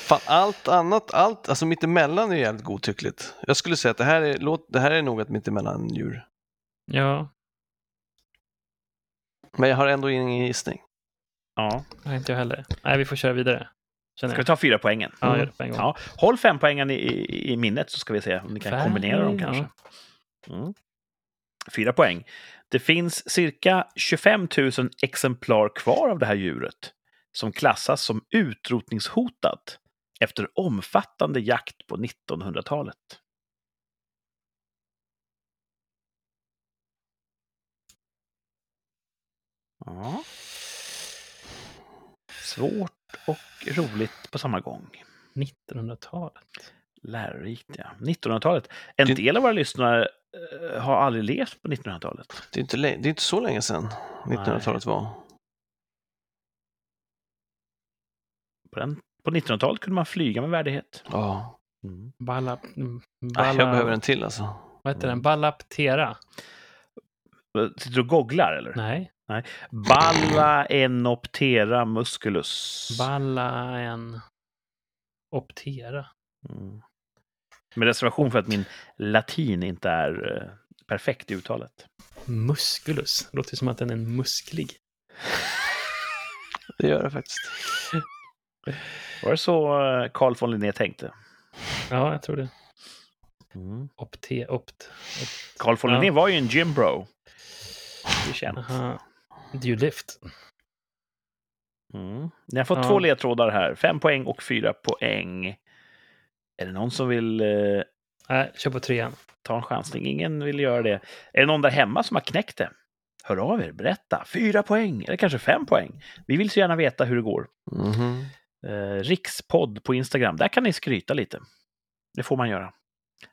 Fan, allt annat, allt, alltså mittemellan är jävligt godtyckligt. Jag skulle säga att det här är, låt, det här är nog ett mittemellan-djur. Ja, Men jag har ändå ingen gissning. Ja. nej, inte jag heller. Nej, vi får köra vidare. Känner Ska vi ta fyra poängen? Ja, gör det på en gång. Ja. Håll fem poängen i, i, i minnet så ska vi se om ni kan Färg, kombinera dem ja. kanske. Mm. Fyra poäng. Det finns cirka 25 000 exemplar kvar av det här djuret som klassas som utrotningshotat efter omfattande jakt på 1900-talet. Ja. Svårt och roligt på samma gång. 1900-talet. Lärorikt, ja. 1900-talet. En Det- del av våra lyssnare eh, har aldrig levt på 1900-talet. Det är inte, det är inte så länge sedan 1900-talet var. På, den, på 1900-talet kunde man flyga med värdighet. Ja. Mm. Balla... mm, Balla jag behöver en till alltså. Vad heter den? Ballaptera? Sitter du och googlar eller? Nej. Balaenoptera musculus. Balla en... Optera. Mm. Med reservation för att min latin inte är eh, perfekt i uttalet. Musculus. Låter som att den är musklig. Det gör det faktiskt. Var det så eh, Carl von Linné tänkte? Ja, jag tror det. Mm. Opte... Opt... Carl von Ja. Linné var ju en gymbro. Det är känt. Aha. Do you lift? Mm. Ni har fått Ja. två ledtrådar här. Fem poäng och fyra poäng. Är det någon som vill eh, Nej, kör på trean. ta en chansning? Ingen vill göra det. Är det någon där hemma som har knäckt det? Hör av er, berätta. Fyra poäng, eller kanske fem poäng. Vi vill så gärna veta hur det går. Mhm. Eh, Rikspodd på Instagram, där kan ni skryta lite. Det får man göra.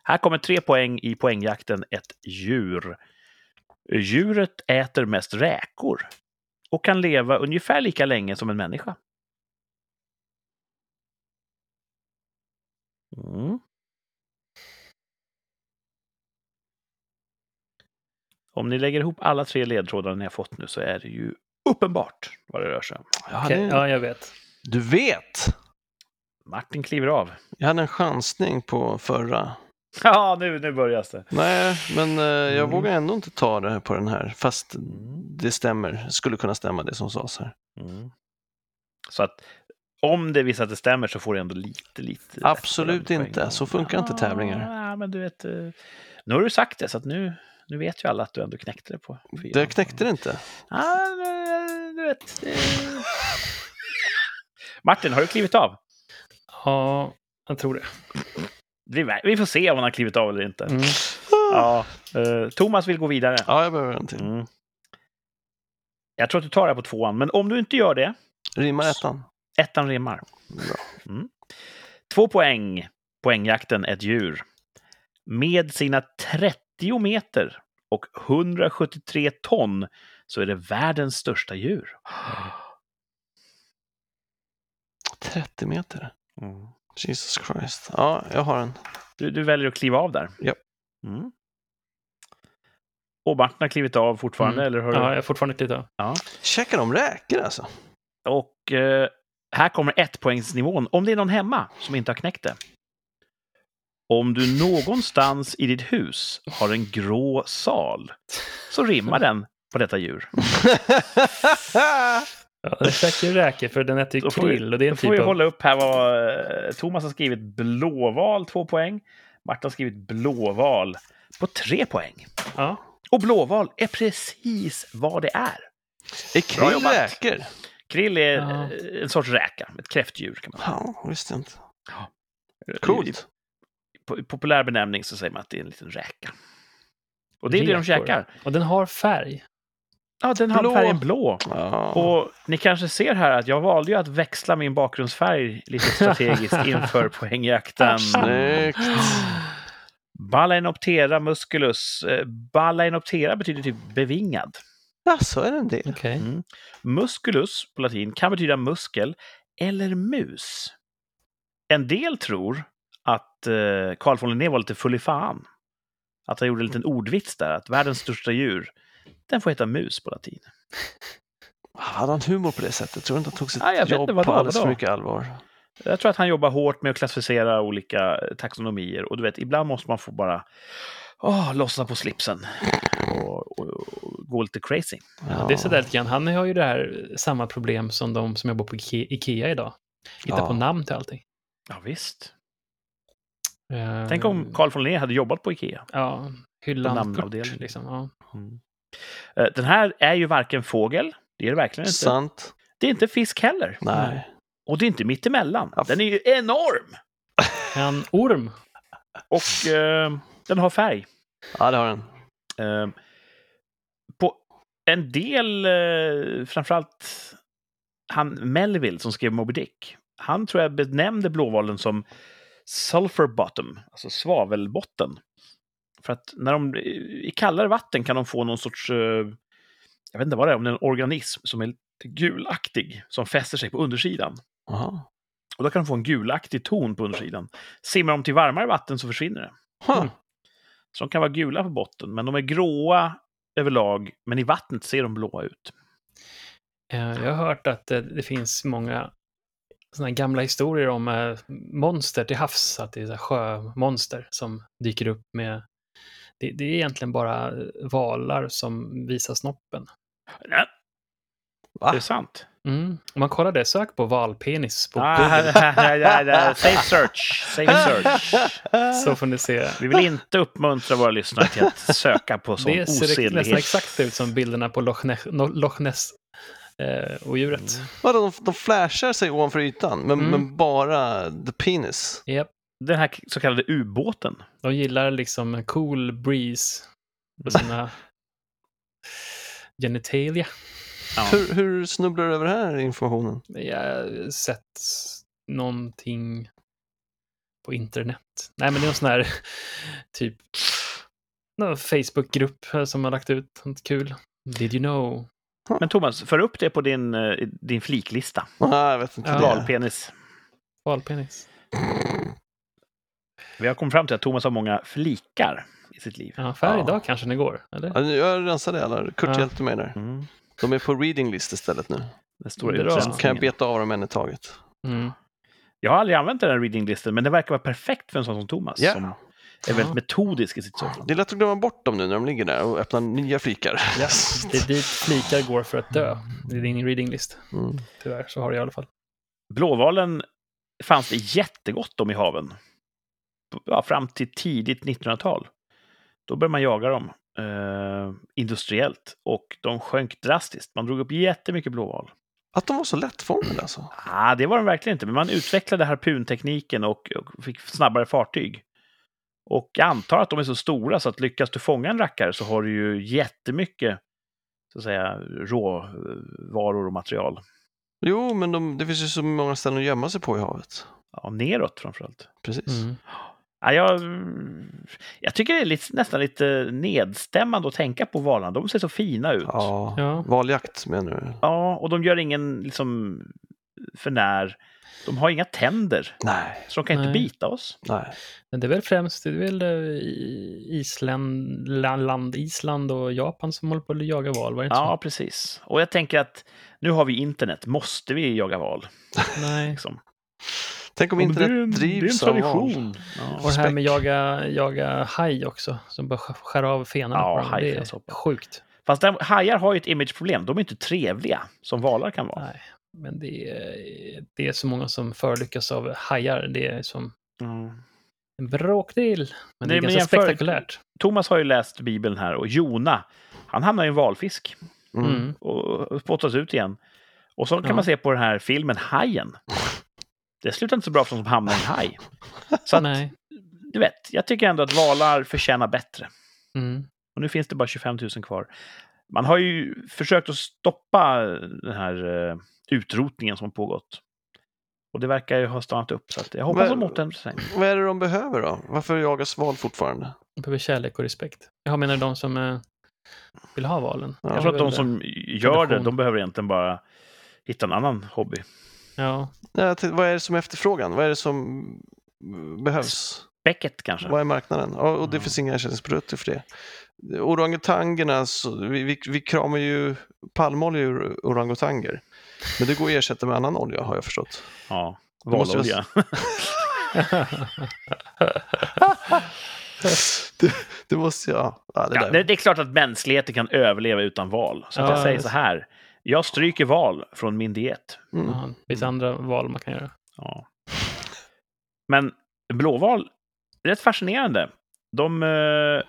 Här kommer tre poäng i poängjakten ett djur. Djuret äter mest räkor och kan leva ungefär lika länge som en människa. Mm. Om ni lägger ihop alla tre ledtrådar ni har fått nu så är det ju uppenbart vad det rör sig om. Jag hade, Ja, jag vet. Du vet! Martin kliver av. Jag hade en chansning på förra. (laughs) Ja, nu, nu börjar det. Nej, men eh, jag Mm. vågar ändå inte ta det på den här. Fast Mm. det stämmer. skulle kunna stämma det som sades här. Mm. Så att om det visar att det stämmer så får du ändå lite, lite... Absolut inte. Så funkar inte tävlingar. Ja, men du vet... eh, Nu har du sagt det, så att nu, nu vet ju alla att du ändå knäckte det på fyra. Det knäckte det inte. Ja, nu- du vet... eh. (laughs) Martin, har du klivit av? Ja, jag tror det. Vi, får se om han har klivit av eller inte. Mm. Ja, eh, Thomas vill gå vidare. Ja, jag behöver en till. Mm. Jag tror att du tar det här på tvåan, men om du inte gör det, Rimmar ettan. ettan rimmar. Bra. Mm. Två poäng. Poängjakten ett djur. Med sina 30 meter och 173 ton så är det världens största djur. 30 meter. Mm. Jesus Christ. Ja, jag har en. Du, du väljer att kliva av där? Japp. Mm. Och Martin har klivit av fortfarande, Mm. eller hur? Ja, jag är fortfarande inte lite. Ja. Käkar de räkor alltså? Och eh, här kommer ettpoängsnivån, om det är någon hemma som inte har knäckt det. Om du någonstans i ditt hus har en grå sal, så rimmar den på detta djur. (laughs) (laughs) Ja, den käkar ju räkor för den äter ju krill och det är en Då får vi typ av... hålla upp här vad eh, Thomas har skrivit blåval, två poäng. Martin har skrivit blåval på tre poäng. Ja. Och blåval är precis vad det är. Är krill räkor? Krill är Ja. eh, en sorts räka, ett kräftdjur kan man säga. Ja, visste jag inte. I- Coolt. I populär benämning så säger man att det är en liten räka. Och det är det de käkar. Och den har färg. Ja, den har Blå. färgen blå. Ja. Och ni kanske ser här att jag valde ju att växla min bakgrundsfärg lite strategiskt (laughs) inför poängjakten. Snyggt. Balaenoptera musculus. Eh, Balaenoptera betyder typ bevingad. Ja, så är det en del. Okej. Mm. Musculus på latin kan betyda muskel eller mus. En del tror att eh, Carl von Linné var lite full i fan. Att han gjorde en liten ordvits där, att världens största djur, den får heta mus på latin. Hade han humor på det sättet? Tror du inte han tog sitt vet jobb inte, vadå, på alldeles vadå? för mycket allvar? Jag tror att han jobbar hårt med att klassificera olika taxonomier. Och du vet, ibland måste man få bara åh, lossna på slipsen och, och, och gå lite crazy. Ja, det är sådär lite grann. Han har ju det här samma problem som de som jobbar på Ike- Ikea idag. Hitta Ja. på namn till allting. Ja, visst. Eh, Tänk om Carl von Linné hade jobbat på Ikea. Ja, hyllan namnavdelningen. Kurt, liksom. Ja. Eh, Den här är ju varken fågel, det är det verkligen inte. Sant. Det är inte fisk heller. Nej. Och det är inte mittemellan. Den är ju enorm! (laughs) En orm. Och eh, den har färg. Ja, det har den. Eh, på en del, eh, framförallt han Melville som skrev Moby Dick, han tror jag benämnde blåvalen som sulfur bottom, alltså svavelbotten. För att när de, i kallare vatten kan de få någon sorts, eh, jag vet inte vad det är, om det är en organism som är lite gulaktig, som fäster sig på undersidan. Jaha. Och då kan de få en gulaktig ton på undersidan. Simmar de till varmare vatten så försvinner det. Huh. Så de kan vara gula på botten, men de är gråa överlag, men i vattnet ser de blåa ut. Eh, Jag har hört att eh, det finns många såna gamla historier om monster till havs, att det är sjömonster som dyker upp med det, det är egentligen bara eh, valar som visar snoppen. Nej, Va? det är sant. Mm. Om man kollar det, sök på valpenis på Ah, Google, safe search. Safe (laughs) search. så får ni se. Vi vill inte uppmuntra våra lyssnare till att söka på sån Det ser nästan osedlighet. exakt ut som bilderna på Loch Ness, Loch Ness eh, odjuret. Mm. Vadå, de, de flashar sig ovanför ytan, men, Mm. men bara the penis. Japp. Den här så kallade ubåten. De gillar liksom en cool breeze på sina (laughs) genitalia. Ja. Hur, hur snubblar du över den här informationen? Jag har sett någonting på internet. Nej, men det är en sån här (laughs) typ Facebook-grupp som har lagt ut något kul. Did you know? Men Thomas, för upp det på din, eh, din fliklista. Ah, jag vet inte. Valpenis. Valpenis. Vi har kommit fram till att Thomas har många flikar i sitt liv. Ja, färg Ja. idag kanske det går, eller? Ja, Jag rensade alla. Kurt Ja. hjälpte mig där. Mm. De är på reading list istället nu. Den stora. Så kan jag beta av dem en i taget. Mm. Jag har aldrig använt den här reading-listan, men det verkar vara perfekt för en sån som Thomas. Ja. Som är väldigt Ja. metodisk i sitt sökande. Det är lätt att glömma bort dem nu när de ligger där och öppnar nya flikar. Ja, (laughs) det är dit flikar går för att dö. Det är din reading list. Mm. Tyvärr så har det i alla fall. Blåvalen fanns det jättegott om i haven. Ja, fram till tidigt 1900-tal. Då började man jaga dem eh, industriellt och de sjönk drastiskt. Man drog upp jättemycket blåval. Att de var så lättfångade alltså. Ah, det var de verkligen inte, men man utvecklade harpuntekniken och, och fick snabbare fartyg. Och jag antar att de är så stora så att lyckas du fånga en rackare så har du ju jättemycket så att säga, råvaror och material. Jo, men de, det finns ju så många ställen att gömma sig på i havet. Ja, neråt framförallt. Precis. Mm. Ja, jag, jag tycker det är lite, nästan lite nedstämmande att tänka på valarna. De ser så fina ut. Ja. Ja. Valjakt menar du? Ja, och de gör ingen liksom för när. De har inga tänder, Nej, så de kan inte Nej. bita oss. nej. Men det är väl främst det är väl eh, i- Island, la- land, Island och Japan som håller på att jaga val, var det inte Ja, precis. Och jag tänker att nu har vi internet. Måste vi jaga val? så? Nej. Liksom? Tänk om Ja, det internet en- drivs det är en av tradition. Ja. Och det här med jaga, jaga haj också, som bara sk- skär av fenarna Ja, på dem. Det är sjukt. Fast där, hajar har ju ett imageproblem. De är inte trevliga som valar kan vara. Nej, men det är, det är så många som förolyckas av hajar. Det är som Mm. en bråkdel. Men det Nej, är men ganska jämför- spektakulärt. Thomas har ju läst Bibeln här och Jona, han hamnar i en valfisk Mm. Mm. och spottas ut igen. Och så kan Ja. man se på den här filmen Hajen. Det slutar inte så bra för de som hamnar i en haj. Så att, Nej. du vet, jag tycker ändå att valar förtjänar bättre. Mm. Och nu finns det bara 25 000 kvar. Man har ju försökt att stoppa den här eh, utrotningen som har pågått. Och det verkar ju ha stannat upp. Så att jag hoppas Men- de sig. Vad är det de behöver då? Varför jagas val fortfarande? De behöver kärlek och respekt. Jag menar de som eh, vill ha valen. Ja, Jag tror att de som gör det, de behöver egentligen bara hitta en annan hobby. Ja, vad är det som är efterfrågan? Vad är det som behövs? Becket kanske? Vad är marknaden? Ja, och det Ja. finns inga ersättningsprodukter för det. Orangutangerna, så, vi, vi, vi kramar ju palmolja ur orangutanger. Men det går att ersätta med annan olja har jag förstått. Ja, valolja. (laughs) Det, det måste jag... Ja, det Ja, det, det är klart att mänskligheten kan överleva utan val. Så att Ja, jag säger så här. Jag stryker val från min diet. Mm. ja, det finns andra val man kan göra. Ja. Men blåval, rätt fascinerande. De eh,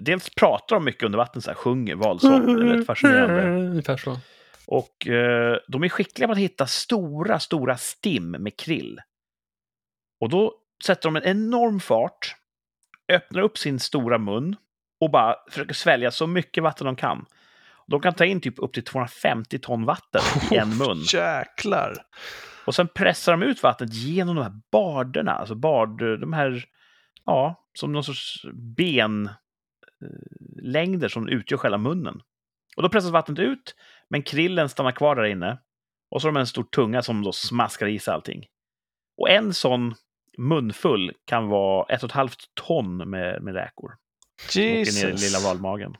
dels pratar de mycket under vatten, så här, sjunger valsång. Det är rätt fascinerande. (laughs) Ungefär så. Och eh, de är skickliga på att hitta stora, stora stim med krill. Och då sätter de en enorm fart, öppnar upp sin stora mun och bara försöker svälja så mycket vatten de kan. De kan ta in typ upp till 250 ton vatten i en (laughs) mun. Jäklar! Och sen pressar de ut vattnet genom de här barderna, alltså bard, de här, ja, som någon sorts benlängder som utgör själva munnen. Och då pressas vattnet ut, men krillen stannar kvar där inne. Och så har de en stor tunga som då smaskar i sig allting. Och en sån munfull kan vara ett och ett halvt ton med, med räkor. Som åker ner i Jesus! lilla valmagen.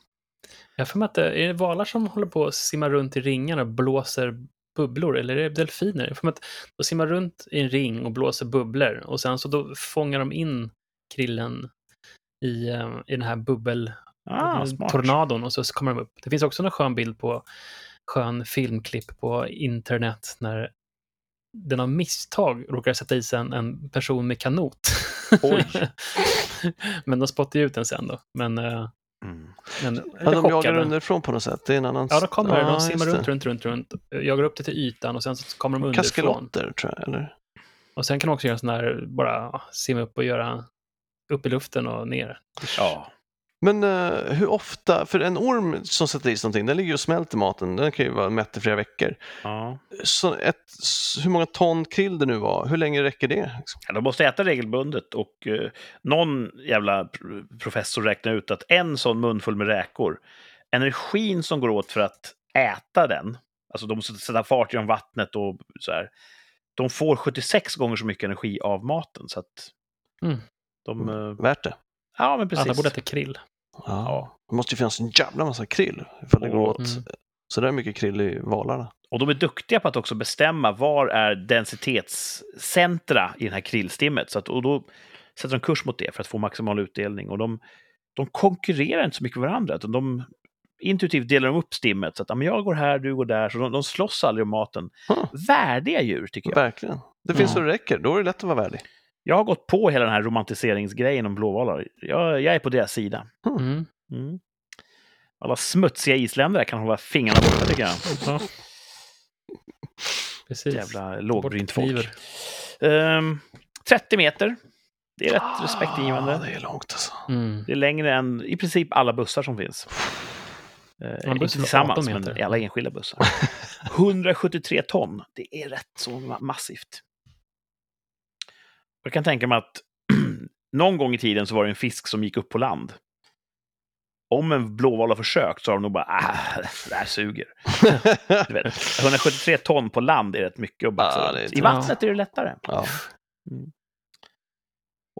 Jag för mig att det är valar som håller på att simma runt i ringar och blåser bubblor, eller är det delfiner? Jag för mig att de simmar runt i en ring och blåser bubblor och sen så då fångar de in krillen i, eh, i den här bubbel Ah, tornadon och så kommer de upp. Det finns också en skön bild på skön filmklipp på internet när den av misstag råkar sätta i sig en, en person med kanot. (laughs) Men de spottar ju ut den sen då. Men, eh, Mm. men Ja, de jagar underifrån på något sätt. Det är en annan... Ja, de kommer. Ja, de simmar runt, runt, runt, runt. Jagar upp det till ytan och sen så kommer de underifrån. Kaskelotter, tror jag. Eller? Och sen kan de också göra sån här, bara simma upp och göra upp i luften och ner. Ja. Men eh, hur ofta, för en orm som sätter i sig någonting, den ligger ju och smälter maten, den kan ju vara mätt i flera veckor. ja. Så ett, hur många ton krill det nu var, hur länge räcker det? Liksom? Ja, de måste äta regelbundet och eh, någon jävla pr- professor räknar ut att en sån munfull med räkor, energin som går åt för att äta den, alltså de måste sätta fart genom vattnet och så här, de får 76 gånger så mycket energi av maten. Så att Mm. de... eh, Värt det. Ja, men precis. Alla borde äta krill. Ja. Det måste ju finnas en jävla massa krill ifall det går åt Mm. så där mycket krill i valarna. Och de är duktiga på att också bestämma var är densitetscentra i den här krillstimmet. Så att, och då sätter de kurs mot det för att få maximal utdelning. Och de, de konkurrerar inte så mycket med varandra, utan de intuitivt delar de upp stimmet. Så att ja, men jag går här, du går där. Så de, de slåss aldrig om maten. Huh. Värdiga djur, tycker jag. Verkligen. Det finns Ja. så det räcker, då är det lätt att vara värdig. Jag har gått på hela den här romantiseringsgrejen om blåvalar. Jag, jag är på deras sida. Mm. Mm. Alla smutsiga isländare kan hålla fingrarna borta, tycker jag. Ja. (laughs) Precis. Jävla lågbrynt folk. Bortkniver. Ehm, 30 meter. Det är rätt respektingivande. Ah, det är långt alltså. Mm. Det är längre än i princip alla bussar som finns. Eh, inte tillsammans, 18 men alla enskilda bussar. (laughs) 173 ton. Det är rätt så ma- massivt. Jag kan tänka mig att (clears throat) någon gång i tiden så var det en fisk som gick upp på land. om en blåval har försökt så har de nog bara ah, det här suger. Du vet, (laughs) 173 ton på land är rätt mycket att baxa inte- I vattnet är det lättare. ja.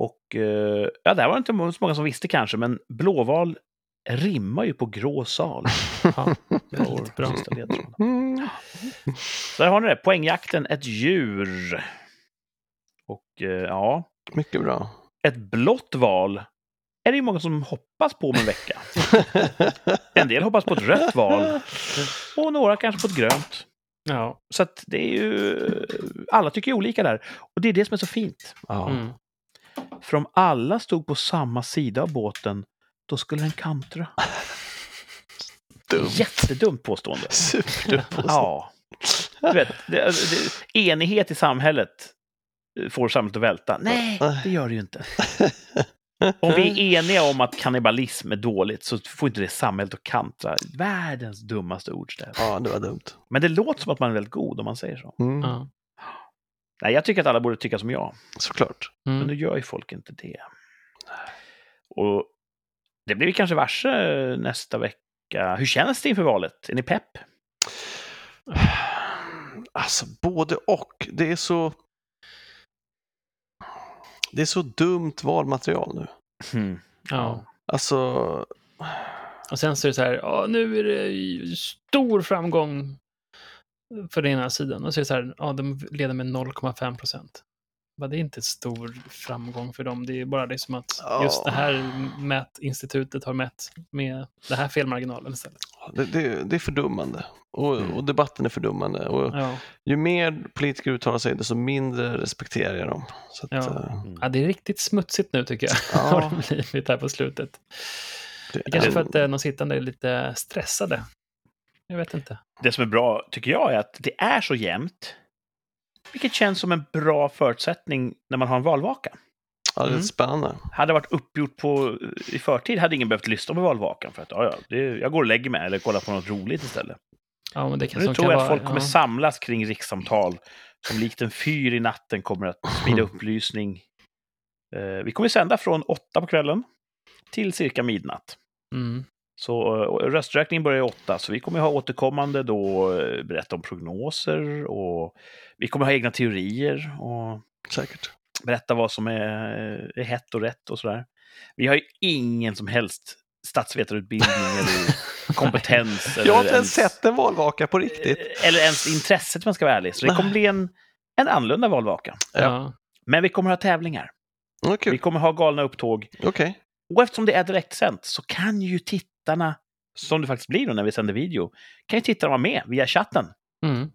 Och eh, ja, det här var inte så många som visste kanske, men blåval rimmar ju på grå sal. (laughs) Ja, Vår bra. Mm. (laughs) Så där har ni det. Poängjakten, ett djur. Och eh, ja, Mycket bra. ett blått val är det ju många som hoppas på om en vecka. (laughs) En del hoppas på ett rött val och några kanske på ett grönt. Ja. Så att det är ju... Alla tycker ju olika där. Och det är det som är så fint. Ja. Mm. För om alla stod på samma sida av båten, då skulle den kantra. Dumt. Jättedumt påstående. Superdumt. Ja. Du vet, det, det, enighet i samhället får samhället att välta. Nej, det gör det ju inte. (laughs) Om vi är eniga om att kannibalism är dåligt så får inte det samhället att kantra. Världens dummaste ordstäv. Ja, det var dumt. Men det låter som att man är väldigt god om man säger så. Mm. Ja. Nej, jag tycker att alla borde tycka som jag. Såklart. Men Mm. nu gör ju folk inte det. Och det blir vi kanske varse nästa vecka. Hur känns det inför valet? Är ni pepp? Alltså, både och. Det är så... Det är så dumt valmaterial nu. Hmm. Ja. Alltså, Och sen så är det så här, ja, nu är det stor framgång för den ena sidan. Och så är det så här, ja, de leder med 0,5 procent. Det är inte stor framgång för dem. Det är bara det som att Ja. just det här mätinstitutet har mätt med den här felmarginalen istället. det, det, det är fördummande. Och, Mm. och debatten är fördummande. Och Ja, ju mer politiker uttalar sig, desto mindre respekterar jag dem. Så att, Ja. eh, Mm. ja det är riktigt smutsigt nu tycker jag. Ja. (laughs) Har det blivit här på slutet. det Det kanske är- för att eh, de sittande är lite stressade. Jag vet inte. Det som är bra, tycker jag, är att det är så jämnt. Vilket känns som en bra förutsättning när man har en valvaka. Ja, det är Mm. spännande. Hade varit uppgjort på, i förtid hade ingen behövt lyssna på valvakan. För att ja, ja, det, jag går och lägger mig eller kollar på något roligt istället. Ja, men det kan, Nu tror kan jag att vara- folk kommer ja. samlas kring rikssamtal som likt en fyr i natten kommer att sprida (laughs) upplysning. Eh, vi kommer sända från åtta på kvällen till cirka midnatt. Mm. Så eh, rösträkningen börjar i åtta, så vi kommer ha återkommande då eh, berätta om prognoser och vi kommer ha egna teorier och Säkert. berätta vad som är, är hett och rätt och sådär. Vi har ju ingen som helst statsvetarutbildning eller (laughs) kompetens. Jag har eller inte ens sett en valvaka på riktigt. Eller ens intresset om man ska vara ärlig. Så det kommer bli en, en annorlunda valvaka. Ja. Men vi kommer ha tävlingar. Ja, Vi kommer ha galna upptåg. Okej. Och eftersom det är direktsänt så kan ju tittarna, som det faktiskt blir då när vi sänder video, kan ju tittarna vara med via chatten. Mm.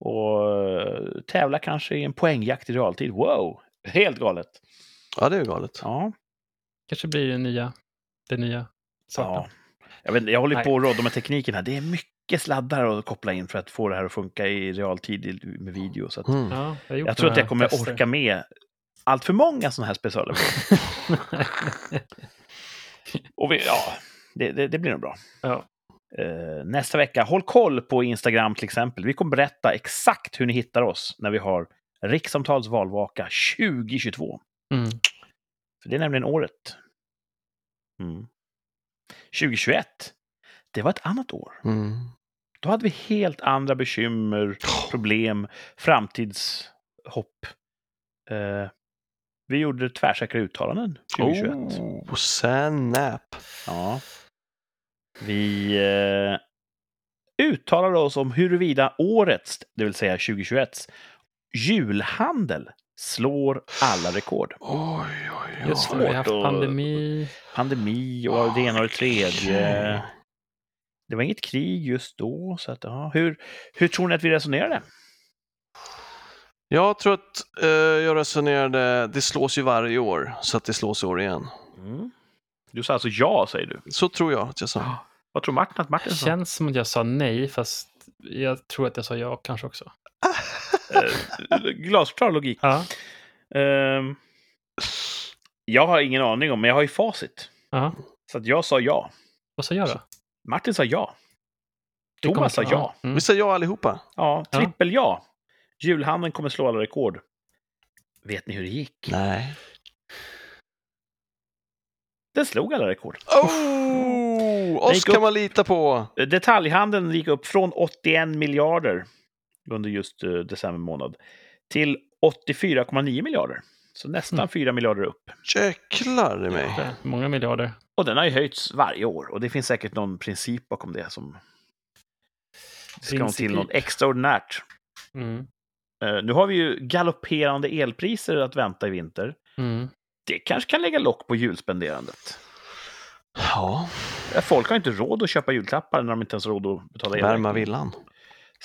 Och eh, tävla kanske i en poängjakt i realtid. Wow! Helt galet. Ja, det är ju galet. Ja. Kanske blir det nya, det nya saken. ja. Jag, vet, jag håller Nej. på att råda med tekniken här. Det är mycket sladdar att koppla in för att få det här att funka i realtid med video. Så att Mm. Ja, jag, jag tror att jag kommer tester. orka med allt för många sådana här specialer. (laughs) Och vi, ja, det, det, det blir nog bra. ja. Eh, nästa vecka, håll koll på Instagram till exempel. Vi kommer berätta exakt hur ni hittar oss när vi har Rikssamtals valvaka 2022. Mm. För det är nämligen året. Mm. 2021, det var ett annat år. Mm. Då hade vi helt andra bekymmer, problem, framtidshopp. Eh, vi gjorde tvärsäkra uttalanden 2021. Oh, snap. Ja. Vi eh, uttalade oss om huruvida årets, det vill säga 2021, julhandel slår alla rekord. Oj, oj, oj. Det, vi har haft Svårt pandemi. Pandemi och det ena och det tredje. Det var inget krig just då. Så att, ja, hur, hur tror ni att vi resonerade? Jag tror att eh, jag resonerade, det slås ju varje år, så att det slås i år igen. Mm. Du sa alltså ja, säger du. Så tror jag att jag sa. Vad tror Martin att Martin Det sa? känns som att jag sa nej, fast jag tror att jag sa ja kanske också. (laughs) Eh, glasklar logik. Ja, Ehm, jag har ingen aning om, men jag har ju facit. ja. Så att jag sa ja. Vad sa jag då? Martin sa ja. Det Thomas sa ja. Mm. Vi säger ja allihopa. Ja, Ja. trippel ja. Julhandeln kommer slå alla rekord. Vet ni hur det gick? Nej. Den slog alla rekord. Oh! oss kan man lita på! Detaljhandeln gick upp från 81 miljarder under just eh, december månad till 84,9 miljarder. Så nästan Mm. 4 miljarder upp. Jäklar i mig. Är Många miljarder. Och den har ju höjts varje år och det finns säkert någon princip bakom det som det ska nog till Princip. något extraordinärt. Mm. Eh, nu har vi ju galopperande elpriser att vänta i vinter. Mm. Det kanske kan lägga lock på julspenderandet. Ja, Folk har inte råd att köpa julklappar när de inte ens har råd att betala värma elräkningen. villan.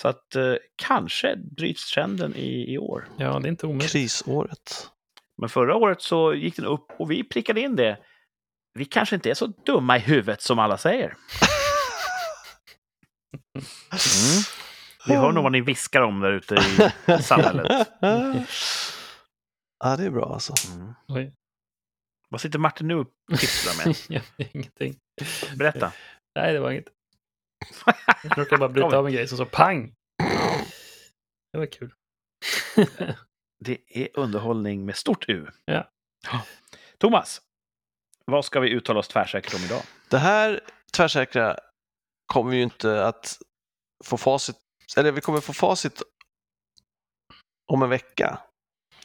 Så att eh, kanske bryts trenden i, i år. Ja, det är inte omöjligt. Krisåret. Men förra året så gick den upp och vi prickade in det. Vi kanske inte är så dumma i huvudet som alla säger. Mm. Vi hör nog vad ni viskar om där ute i (laughs) samhället. ja, det är bra alltså. Mm. Vad sitter Martin nu och pysslar med? (laughs) Ingenting. Berätta. Nej, det var inget. Jag råkade bara (laughs) bryta av en grej som så pang. Det var kul. (laughs) Det är underhållning med stort U. Ja. Thomas, vad ska vi uttala oss tvärsäkert om idag? Det här tvärsäkra kommer vi ju inte att få facit, eller vi kommer få facit om en vecka.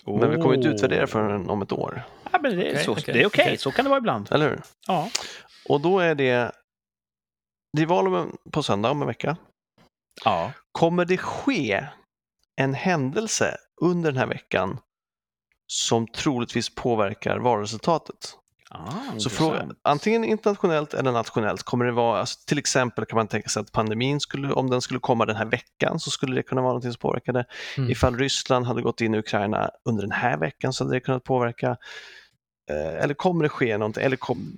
Men vi kommer inte utvärdera förrän om ett år, Ja, men det är Okej, det är okej, okej. så kan det vara ibland. eller hur? Ja. Och då är det, det är val på söndag om en vecka. ja. Kommer det ske en händelse under den här veckan som troligtvis påverkar valresultatet? Ah, Så fråga, antingen internationellt eller nationellt kommer det vara, alltså till exempel kan man tänka sig att pandemin skulle, om den skulle komma den här veckan så skulle det kunna vara något som påverkar det. Mm. Ifall Ryssland hade gått in i Ukraina under den här veckan så hade det kunnat påverka. Eh, eller kommer det ske någonting? Eller kom,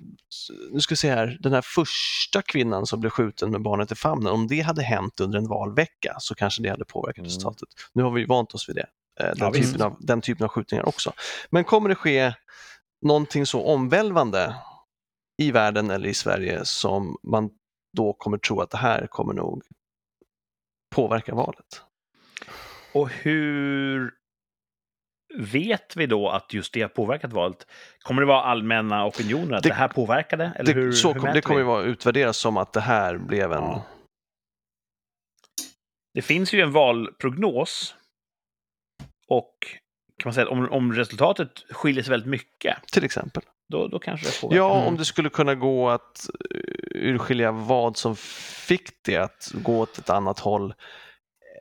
nu ska vi se här, den här första kvinnan som blev skjuten med barnet i famnen, om det hade hänt under en valvecka så kanske det hade påverkat Mm. resultatet. Nu har vi vant oss vid det, eh, den, Ja, visst. typen av, den typen av skjutningar också. Men kommer det ske någonting så omvälvande i världen eller i Sverige som man då kommer tro att det här kommer nog påverka valet? Och hur vet vi då att just det har påverkat valet? Kommer det vara allmänna opinioner att det, Det- här påverkade? Eller det, hur, så hur kom, det kommer ju vara utvärderas som att det här blev en... Ja. Det finns ju en valprognos. Och kan man säga att om, om resultatet skiljer sig väldigt mycket, Till exempel. då, då kanske det påverkar. Ja, Mm. om det skulle kunna gå att eh, urskilja vad som fick det att gå åt ett annat håll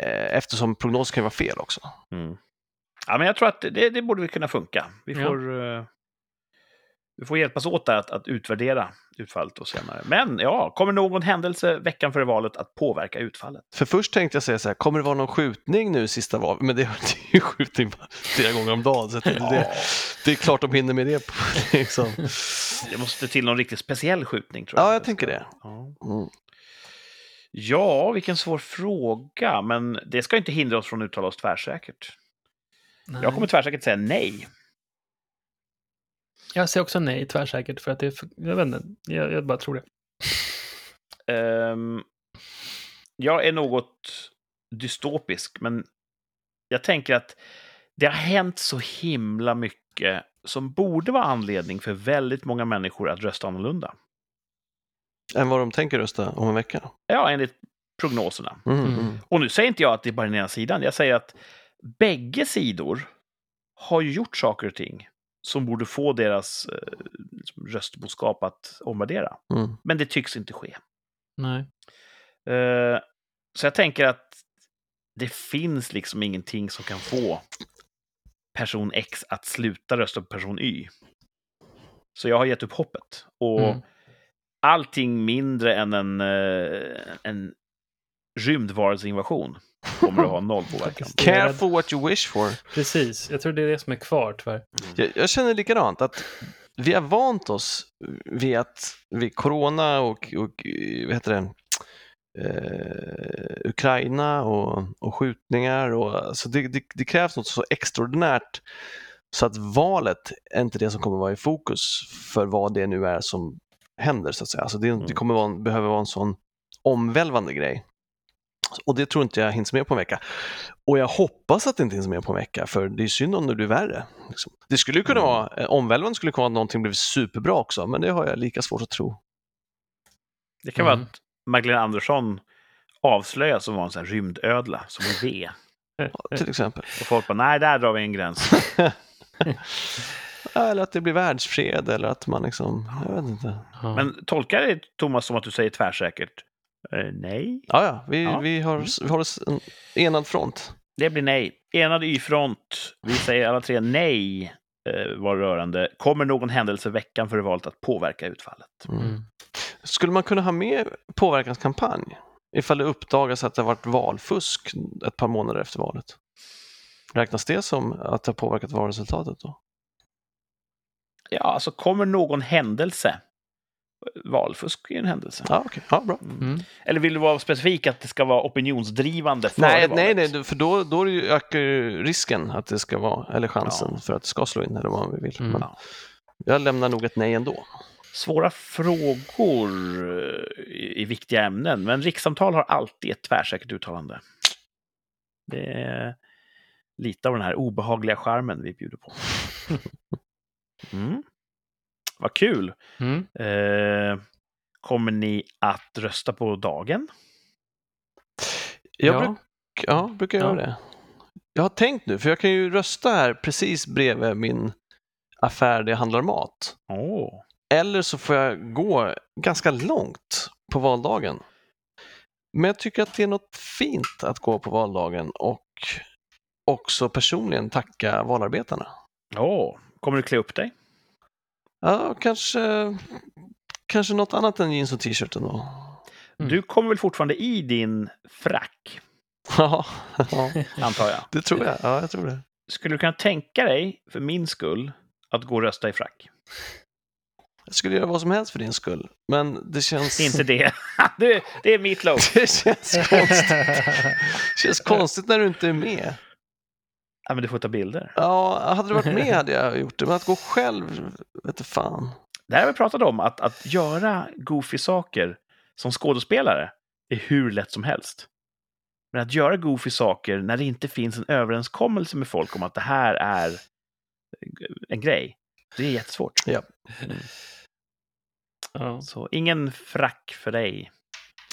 eh, eftersom prognosen kan vara fel också. Mm. Ja, men jag tror att det, det borde vi kunna funka. Vi Ja. får, eh, vi får hjälpas åt där att, att utvärdera utfallet och senare. Men ja, kommer någon händelse veckan före valet att påverka utfallet? För först tänkte jag säga så här, kommer det vara någon skjutning nu sista valet? Men (laughs) det är ju skjutning flera gånger om dagen. Så det, det, det är klart de hinner med det. på- (laughs) Liksom. Det måste till någon riktigt speciell skjutning tror jag. Ja, jag tänker det. Ja. Mm. ja, vilken svår fråga. Men det ska inte hindra oss från att uttala oss tvärsäkert. Nej. Jag kommer tvärsäkert säga nej. Jag säger också nej tvärsäkert för att det är för... Jag vet inte, jag, jag bara tror det. Ehm, jag är något dystopisk, men jag tänker att det har hänt så himla mycket som borde vara anledning för väldigt många människor att rösta annorlunda. Än vad de tänker rösta om en vecka. Ja, enligt prognoserna. Mm, Mm. mm. Och nu säger inte jag att det är bara den ena sidan. Jag säger att bägge sidor har ju gjort saker och ting som borde få deras eh, liksom, röstboskap att omvärdera. Mm. Men det tycks inte ske. Nej. Eh, så jag tänker att det finns liksom ingenting som kan få person X att sluta rösta på person Y. Så jag har gett upp hoppet. Och Mm. allting mindre än en, eh, en rymdvarelseinvasion kommer att ha (laughs) noll påverkan. Careful what you wish for. Precis, jag tror det är det som är kvar tyvärr. Jag, jag känner likadant, att vi har vant oss vid att vid corona och, och eh, vad heter det, eh, Ukraina och, och skjutningar. Och, alltså det, det, det krävs något så extraordinärt så att valet är inte det som kommer vara i fokus för vad det nu är som händer. så att säga. Alltså det, det Mm. kommer vara, behöver vara en sån omvälvande grej. Och det tror inte jag hinns med på en vecka. Och jag hoppas att det inte hinns med på en vecka, för det är synd om det blir värre. Liksom. Det skulle ju kunna Mm. vara, eh, omvälvande skulle kunna vara att någonting blev superbra också, men det har jag lika svårt att tro. Det kan Mm. vara att Magdalena Andersson avslöjas som var en sån här rymdödla, som en V. Till exempel. Och folk bara, nej, där drar vi en gräns. (laughs) Eller att det blir världsfred eller att man liksom, jag vet inte. Ja. Men tolkar det, Thomas, som att du säger tvärsäkert? Eh, nej, Ja, ja, vi, Ja. vi har, vi har en enad front. det blir nej. Enad Y-front. Vi säger alla tre nej eh, var rörande. Kommer någon händelse veckan före valet att påverka utfallet? Mm. Mm. Skulle man kunna ha med påverkanskampanj ifall det uppdagas att det har varit valfusk ett par månader efter valet? Räknas det som att det har påverkat valresultatet då? Ja, alltså kommer någon händelse? Valfusk är en händelse. Ja, okej. Ja, bra. Mm. Eller vill du vara specifik att det ska vara opinionsdrivande före Nej, valet? nej, nej, för då, då ökar ju risken att det ska vara, eller chansen Ja. för att det ska slå in eller vad man vill. Mm. Men jag lämnar nog ett nej ändå. Svåra frågor eh, i, i viktiga ämnen, men rikssamtal har alltid ett tvärsäkert uttalande. Det är lite av den här obehagliga charmen vi bjuder på. (laughs) Mm. Vad kul! Mm. Eh, kommer ni att rösta på dagen? Jag Ja. bruk, ja, brukar Ja. göra det. Jag har tänkt nu, för jag kan ju rösta här precis bredvid min affär där jag handlar mat. Åh, Eller så får jag gå ganska långt på valdagen. Men jag tycker att det är något fint att gå på valdagen och också personligen tacka valarbetarna. Åh. kommer du klä upp dig? Ja, kanske, kanske något annat än jeans och t-shirt ändå. Mm. Du kommer väl fortfarande i din frack, (laughs) Ja, ja, antar jag? det tror jag. Ja, jag tror det. Skulle du kunna tänka dig, för min skull, att gå och rösta i frack? Jag skulle göra vad som helst för din skull, men det känns... (laughs) Inte det. (laughs) det, det är mitt lov. Det känns konstigt. Det känns konstigt när du inte är med. Ja, men du får ta bilder. Ja, hade du varit med hade jag gjort det, men att gå själv, vet du fan. Det här har vi pratat om, att, att göra goofy saker som skådespelare är hur lätt som helst. Men att göra goofy saker när det inte finns en överenskommelse med folk om att det här är en grej, det är jättesvårt. Ja. Så ingen frack för dig.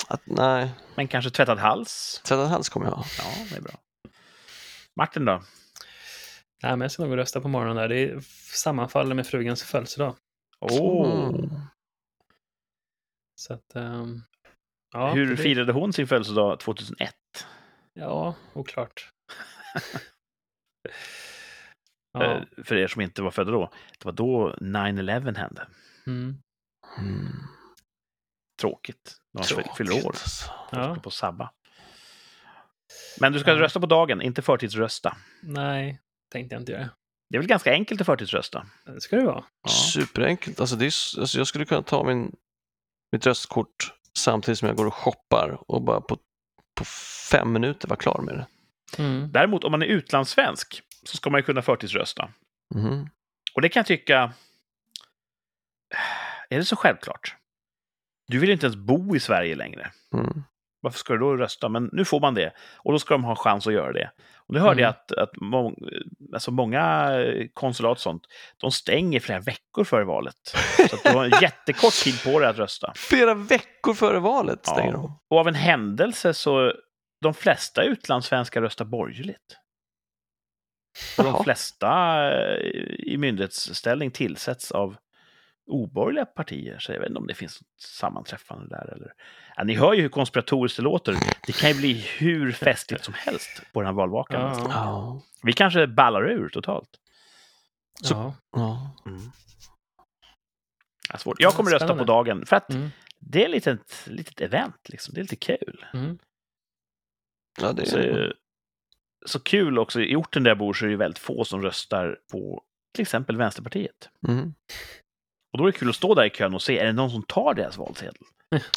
Att, nej, Men kanske tvättad hals? tvättad hals kommer jag ha. Ja, det är bra. Martin då? Nej, men jag ska nog rösta på morgonen där. Det sammanfaller med frugans födelsedag. Mm. Så att, ehm, ja, Hur firade hon sin födelsedag 2001? Ja, oklart. (laughs) ja. Eh, För er som inte var födda då. Det var då 9-11 hände. Mm. Mm. Tråkigt. När Tråkigt, fyller år. alltså. Ja. På sabba. Men du ska Ja. rösta på dagen, inte förtidsrösta. Nej, tänkte jag inte göra. Det är väl ganska enkelt att förtidsrösta? Det ska det vara. Ja. Superenkelt. Alltså, det är, alltså, jag skulle kunna ta min, mitt röstkort samtidigt som jag går och shoppar och bara på, på fem minuter vara klar med det. Mm. Däremot om man är utlandssvensk så ska man ju kunna förtidsrösta. Mhm. Och det kan jag tycka... Är det så självklart? Du vill inte ens bo i Sverige längre. Mm. Varför ska du då rösta? Men nu får man det. Och då ska de ha chans att göra det. Och nu hörde Mm. jag att, att må, alltså många konsulat och sånt, de stänger flera veckor före valet. Så du har en (laughs) jättekort tid på dig att rösta. Flera veckor före valet stänger de. Och av en händelse så, de flesta utlandssvenskar röstar borgerligt. Och de flesta eh, i myndighetsställning tillsätts av oborgerliga partier. Så jag vet inte om det finns något sammanträffande där. Eller... Ja, ni hör ju hur konspiratoriskt det låter. Det kan ju bli hur festligt som helst på den här valvakan. Ja. Ja. Vi kanske ballar ur totalt. Så- Ja. Ja. Ja, svårt. Jag kommer rösta på dagen för att Mm. det är ett litet, litet event. Liksom. Det är lite kul. Mm. ja, det Så, är... så kul också, i orten där jag bor så är det väldigt få som röstar på till exempel Vänsterpartiet. Mm. Och då är det kul att stå där i kön och se, är det någon som tar deras valsedel?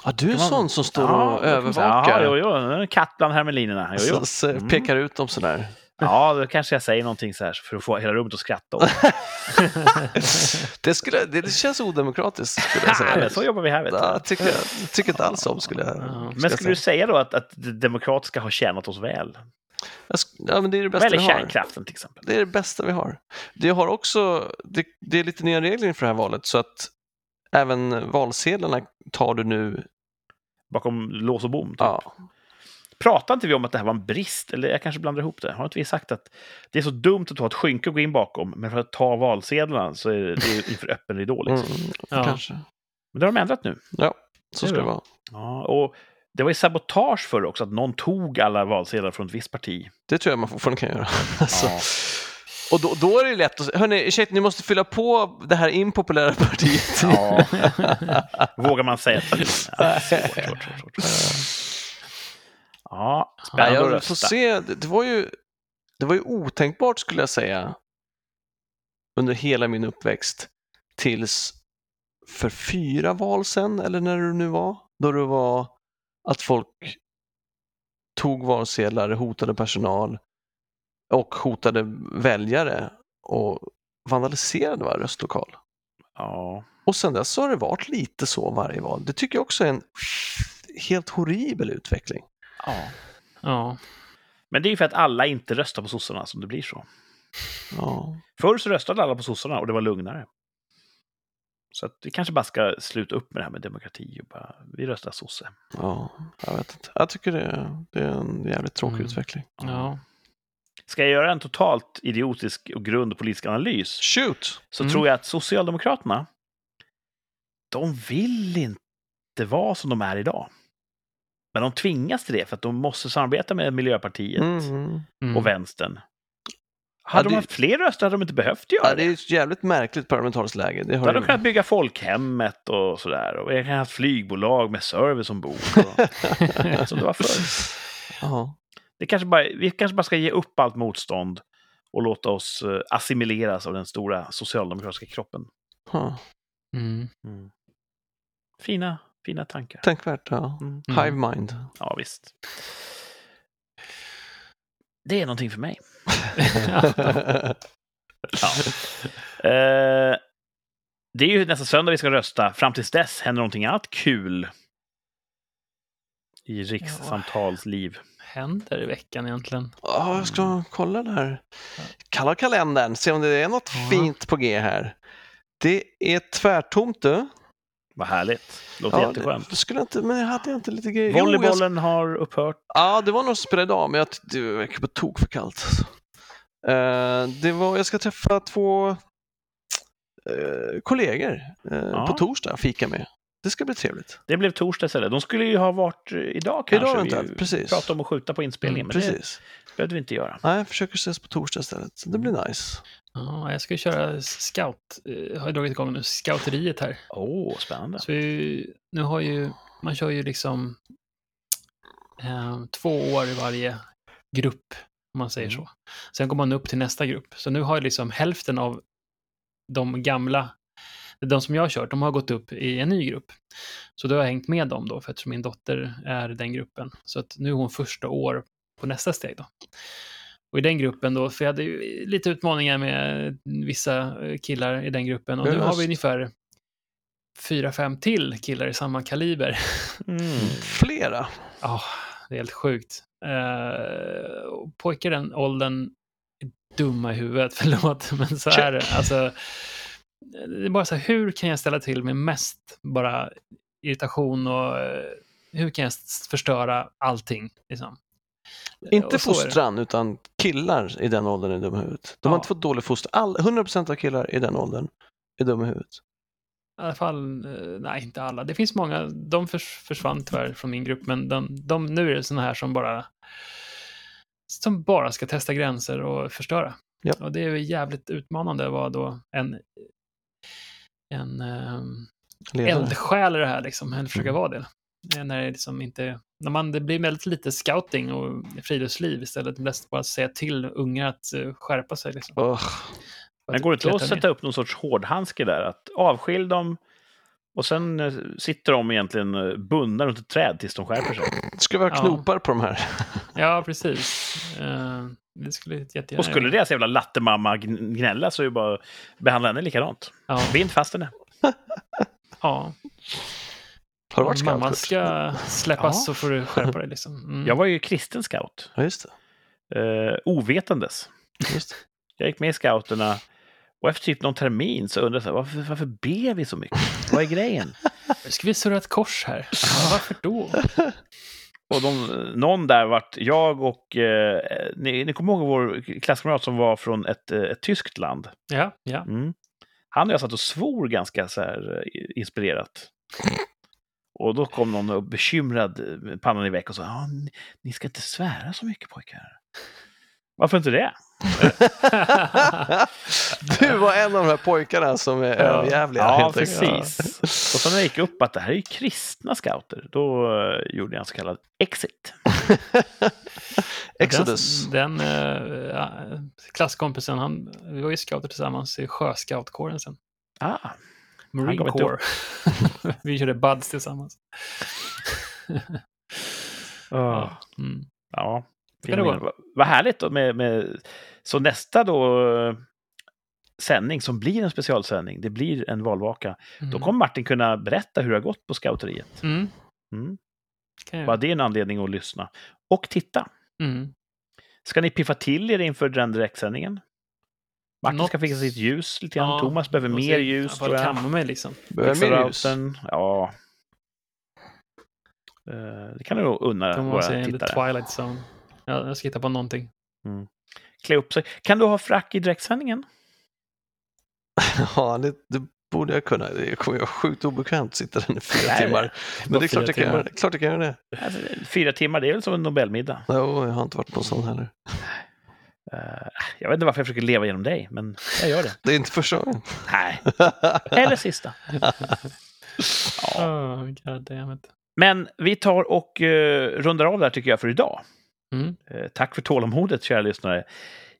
Ja, du är man- sån som står Ja, och övervakar. Ja, jo, jo, en katt bland hermelinerna. Jo, jo. Så, så Mm. pekar ut dem sådär. Ja, då kanske jag säger någonting så här för att få hela rummet att skratta åt. (laughs) Det, skulle, det, det känns odemokratiskt skulle jag (laughs) Ja, säga. men så jobbar vi här, vet du. Ja, tycker jag tycker inte alls om skulle jag, Ja. skulle Men jag skulle du säga. säga då att, att det demokratiska har tjänat oss väl? Ja, men det är det bästa gäller vi har. kärnkraften till exempel. Det är det bästa vi har. Det har också, det, det är lite nya regler inför det här valet så att även valsedlarna tar du nu bakom lås och bom. Typ. Ja. Pratade inte vi om att det här var en brist? Eller jag kanske blandar ihop det. Har inte vi sagt att det är så dumt att ta ett skynke och gå in bakom, men för att ta valsedlarna så är det, det är inför öppen ridå. Liksom. Mm, Ja. Kanske. Men det har de ändrat nu. Ja, så Det ska det vara. Ja, och det var ju sabotage förr också, att någon tog alla valsedlar från ett visst parti. Det tror jag man fortfarande kan göra. (laughs) Alltså, Ja. Och då, då är det lätt att säga, hörni, shit, ni måste fylla på det här impopulära (laughs) partiet. Ja. (laughs) Vågar man säga till? Ja, svårt, svårt, svårt. Ja, Ja, spännande att jag får rösta. se, det, var ju, det var ju otänkbart skulle jag säga under hela min uppväxt tills för fyra val sen, eller när det nu var, då det var att folk tog valsedlar, hotade personal och hotade väljare och vandaliserade varje röstlokal. Ja. Och sen dess har det varit lite så varje val. Det tycker jag också är en helt horribel utveckling. ja. Ja. Men det är ju för att alla inte röstar på sossarna som det blir så. Ja. Förr så röstade alla på sossarna och det var lugnare. Så att vi kanske bara ska sluta upp med det här med demokrati och bara, vi röstar sosse. Ja, jag vet inte. Jag tycker det, det är en jävligt tråkig Mm. utveckling. ja. Ska jag göra en totalt idiotisk och grund och politisk analys Shoot! så Mm. tror jag att Socialdemokraterna, de vill inte vara som de är idag. Men de tvingas till det för att de måste samarbeta med Miljöpartiet Mm. Mm. och Vänstern. Hade de haft fler röster hade de inte behövt göra Ja, det det. är ett jävligt märkligt parlamentariskt läge. Det Då har hade de kunnat bygga folkhemmet och sådär. Och kan ha haft flygbolag med service ombord. Och, (laughs) som det var förr. Ja. Det kanske bara, vi kanske bara ska ge upp allt motstånd och låta oss eh, assimileras av den stora socialdemokratiska kroppen. Ja. Mm. Fina, fina tankar. Tänkvärt, ja. Mm. Mm. Hive mind. Ja, visst. Det är någonting för mig. (laughs) Ja. Eh, det är ju nästa söndag vi ska rösta. Fram tills dess händer någonting annat kul i rikssamtalsliv. Händer i veckan egentligen? Ja, jag ska kolla där. Kalla kalendern, se om det är något Ja. fint på G här. Det är tvärtomt du. Vad härligt. Låter Ja, jätteskönt. det skulle inte, men jag hade inte lite grejer. Jo, jag- Volleybollen har upphört. Ja, det var någon som spelade idag, men jag, det verkar på tok för kallt. Eh, det var, jag ska träffa två eh, kollegor eh, Ja. på torsdag, fika med. Det ska bli trevligt. Det blev torsdag istället. De skulle ju ha varit idag kanske. Idag Vi eventuellt, precis. pratade om att skjuta på inspelningen, Mm, men Precis. det behövde vi inte göra. Nej, jag försöker ses på torsdag istället. Det blir nice. Ja, jag ska köra scout. eh, har jag dragit igång nu, scouteriet här. Åh, spännande. Så vi, nu har ju, man kör ju liksom eh, två år i varje grupp, om man säger Mm. så. Sen går man upp till nästa grupp. Så nu har jag liksom hälften av de gamla, de som jag har kört, de har gått upp i en ny grupp. Så då har jag hängt med dem då, för att min dotter är den gruppen. Så att nu är hon första år på nästa steg då. Och i den gruppen då, för jag hade ju lite utmaningar med vissa eh, killar i den gruppen och nu har vi ungefär fyra, fem till killar i samma kaliber. Mm. (laughs) Flera. Ja, det är helt sjukt. Uh, pojkar i den åldern är dumma i huvudet, (laughs) förlåt, men så är det. Alltså, det är bara så här, hur kan jag ställa till med mest bara irritation och eh, hur kan jag förstöra allting? Liksom? Inte är det. fostran, utan killar i den åldern är dumma i huvudet. De har Ja. inte fått dålig fostran. All, 100% av killar i den åldern är dumma i huvudet. I alla fall, eh, nej inte alla. Det finns många, de förs försvann tyvärr från min grupp, men de, de, nu är det sådana här som bara som bara ska testa gränser och förstöra. Ja. Och det är jävligt utmanande att vara då en, en um, eldsjäl i det här, liksom, eller försöka Mm. vara det. Eh, När det liksom inte, när man, det blir väldigt lite scouting och friluftsliv istället, mest bara säga till unga att eh, skärpa sig. Liksom. Ugh. Men går det inte att sätta upp någon sorts hårdhandske där? Att avskilj dem och sen eh, sitter de egentligen eh, bundna runt ett träd tills de skärper sig. Vi ha Ja. knopar på de här? Ja, precis. Eh, det skulle jättegärna Och skulle deras jävla lattemamma gn- gnälla så är det bara att behandla henne likadant. Ja, Bind fast henne. ja. Har du varit scout? ska släppas Ja. så får du skärpa dig. Liksom. Mm. Jag var ju kristen scout. Ja, just det. Eh, ovetandes. Just det. Jag gick med i scouterna Och efter typ någon termin så undrar jag varför, varför ber vi så mycket? Vad är grejen? Nu ska vi surra ett kors här. Ja, varför då? Och de, någon där vart jag och... Eh, ni, ni kommer ihåg vår klasskamrat som var från ett, eh, ett tyskt land? Ja, ja. Mm. Han och jag satt och svor ganska så här eh, inspirerat. Och då kom någon och bekymrad, med pannan i veck och sa ah, ni, ni ska inte svära så mycket pojkar. Varför inte det? (laughs) du var en av de här pojkarna som är överjävliga. Ja, helt enkelt. precis. Och sen när det gick upp att det här är ju kristna scouter, då eh, gjorde jag en så kallad exit. (laughs) Exodus. Den, den eh, ja, klasskompisen, han, vi var ju scouter tillsammans i sjöscoutkåren sen. Ah, Marine Corps. (laughs) vi körde buds tillsammans. (laughs) ja. Mm. ja. Vad- härligt då med, med... Så nästa då sändning som blir en specialsändning, det blir en valvaka. Då Mm. kommer Martin kunna berätta hur det har gått på scouteriet. Mm. Mm. Bara det är en anledning att lyssna. Och titta. Mm. Ska ni piffa till er inför den direktsändningen? Martin Något- ska fixa sitt ljus lite grann. Ja, Thomas behöver mer ljus, tror jag. kamma mig liksom. Behöver Fixa mer ljus. routern. Ja. Eh, Det kan du nog unna De våra måste in the tittare. Twilight Zone. Ja, jag ska hitta på någonting. Klä upp sig. Kan du ha frack i direktsändningen? (laughs) Ja, det, det borde jag kunna. Det kommer vara sjukt obekvämt att sitta där i fyra Nej, timmar. Men det är klart jag, kan göra, det. klart jag kan göra det. Alltså, fyra timmar, det är väl som en Nobelmiddag. Jo, jag har inte varit på sån heller. Eh, Jag vet inte varför jag försöker leva genom dig, men jag gör det. (laughs) Det är inte första gången. Nej, (laughs) eller sista. Ja. Oh, God. Men vi tar och uh, rundar av där tycker jag för idag. Mm. Eh, tack för tålamodet, kära lyssnare.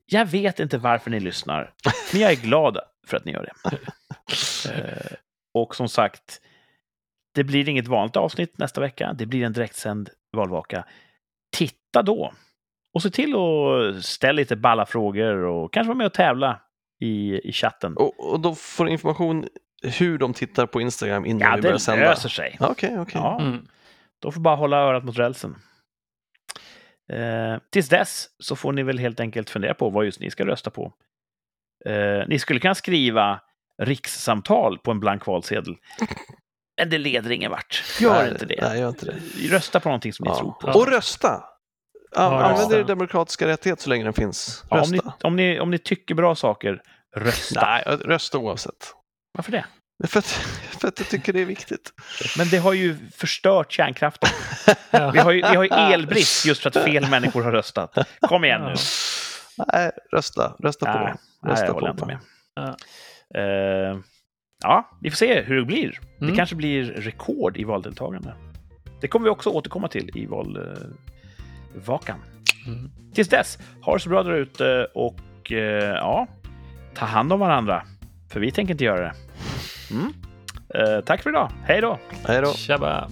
Jag vet inte varför ni lyssnar, men jag är glad för att ni gör det. (laughs) Eh, och som sagt, det blir inget vanligt avsnitt nästa vecka. Det blir en direktsänd valvaka. Titta då! Och se till att ställa lite balla frågor och kanske vara med och tävla i, i chatten. Och, och då får du information hur de tittar på Instagram innan ja, vi börjar det sända. löser sig. Okej, okej. Ja, Mm. Då får bara hålla örat mot rälsen. Eh, tills dess så får ni väl helt enkelt fundera på vad just ni ska rösta på. Eh, ni skulle kunna skriva rikssamtal på en blank valsedel. (laughs) Men det leder ingen vart. Gör inte det. Nej, gör inte det. Rösta på någonting som ni tror Ja. på. Och rösta! An- Ja, Använd rösta. er demokratiska rättighet så länge den finns. Ja, om, ni, om, ni, om ni tycker bra saker, rösta. Nej, rösta oavsett. Varför det? För att, (laughs) för att jag tycker det är viktigt. Men det har ju förstört kärnkraften. (laughs) Vi har ju, vi har ju elbrist just för att fel människor har röstat. Kom igen nu. Nej, rösta. Rösta på. Nej, nej, rösta jag på. inte med. Ja. Eh, ja, vi får se hur det blir. Det Mm. kanske blir rekord i valdeltagande. Det kommer vi också återkomma till i valvakan. Mm. Tills dess, ha det så bra där ute och eh, ja, ta hand om varandra. För vi tänker inte göra det. Mm. Eh, tack för idag. Hej då! Hej då. Tjabba!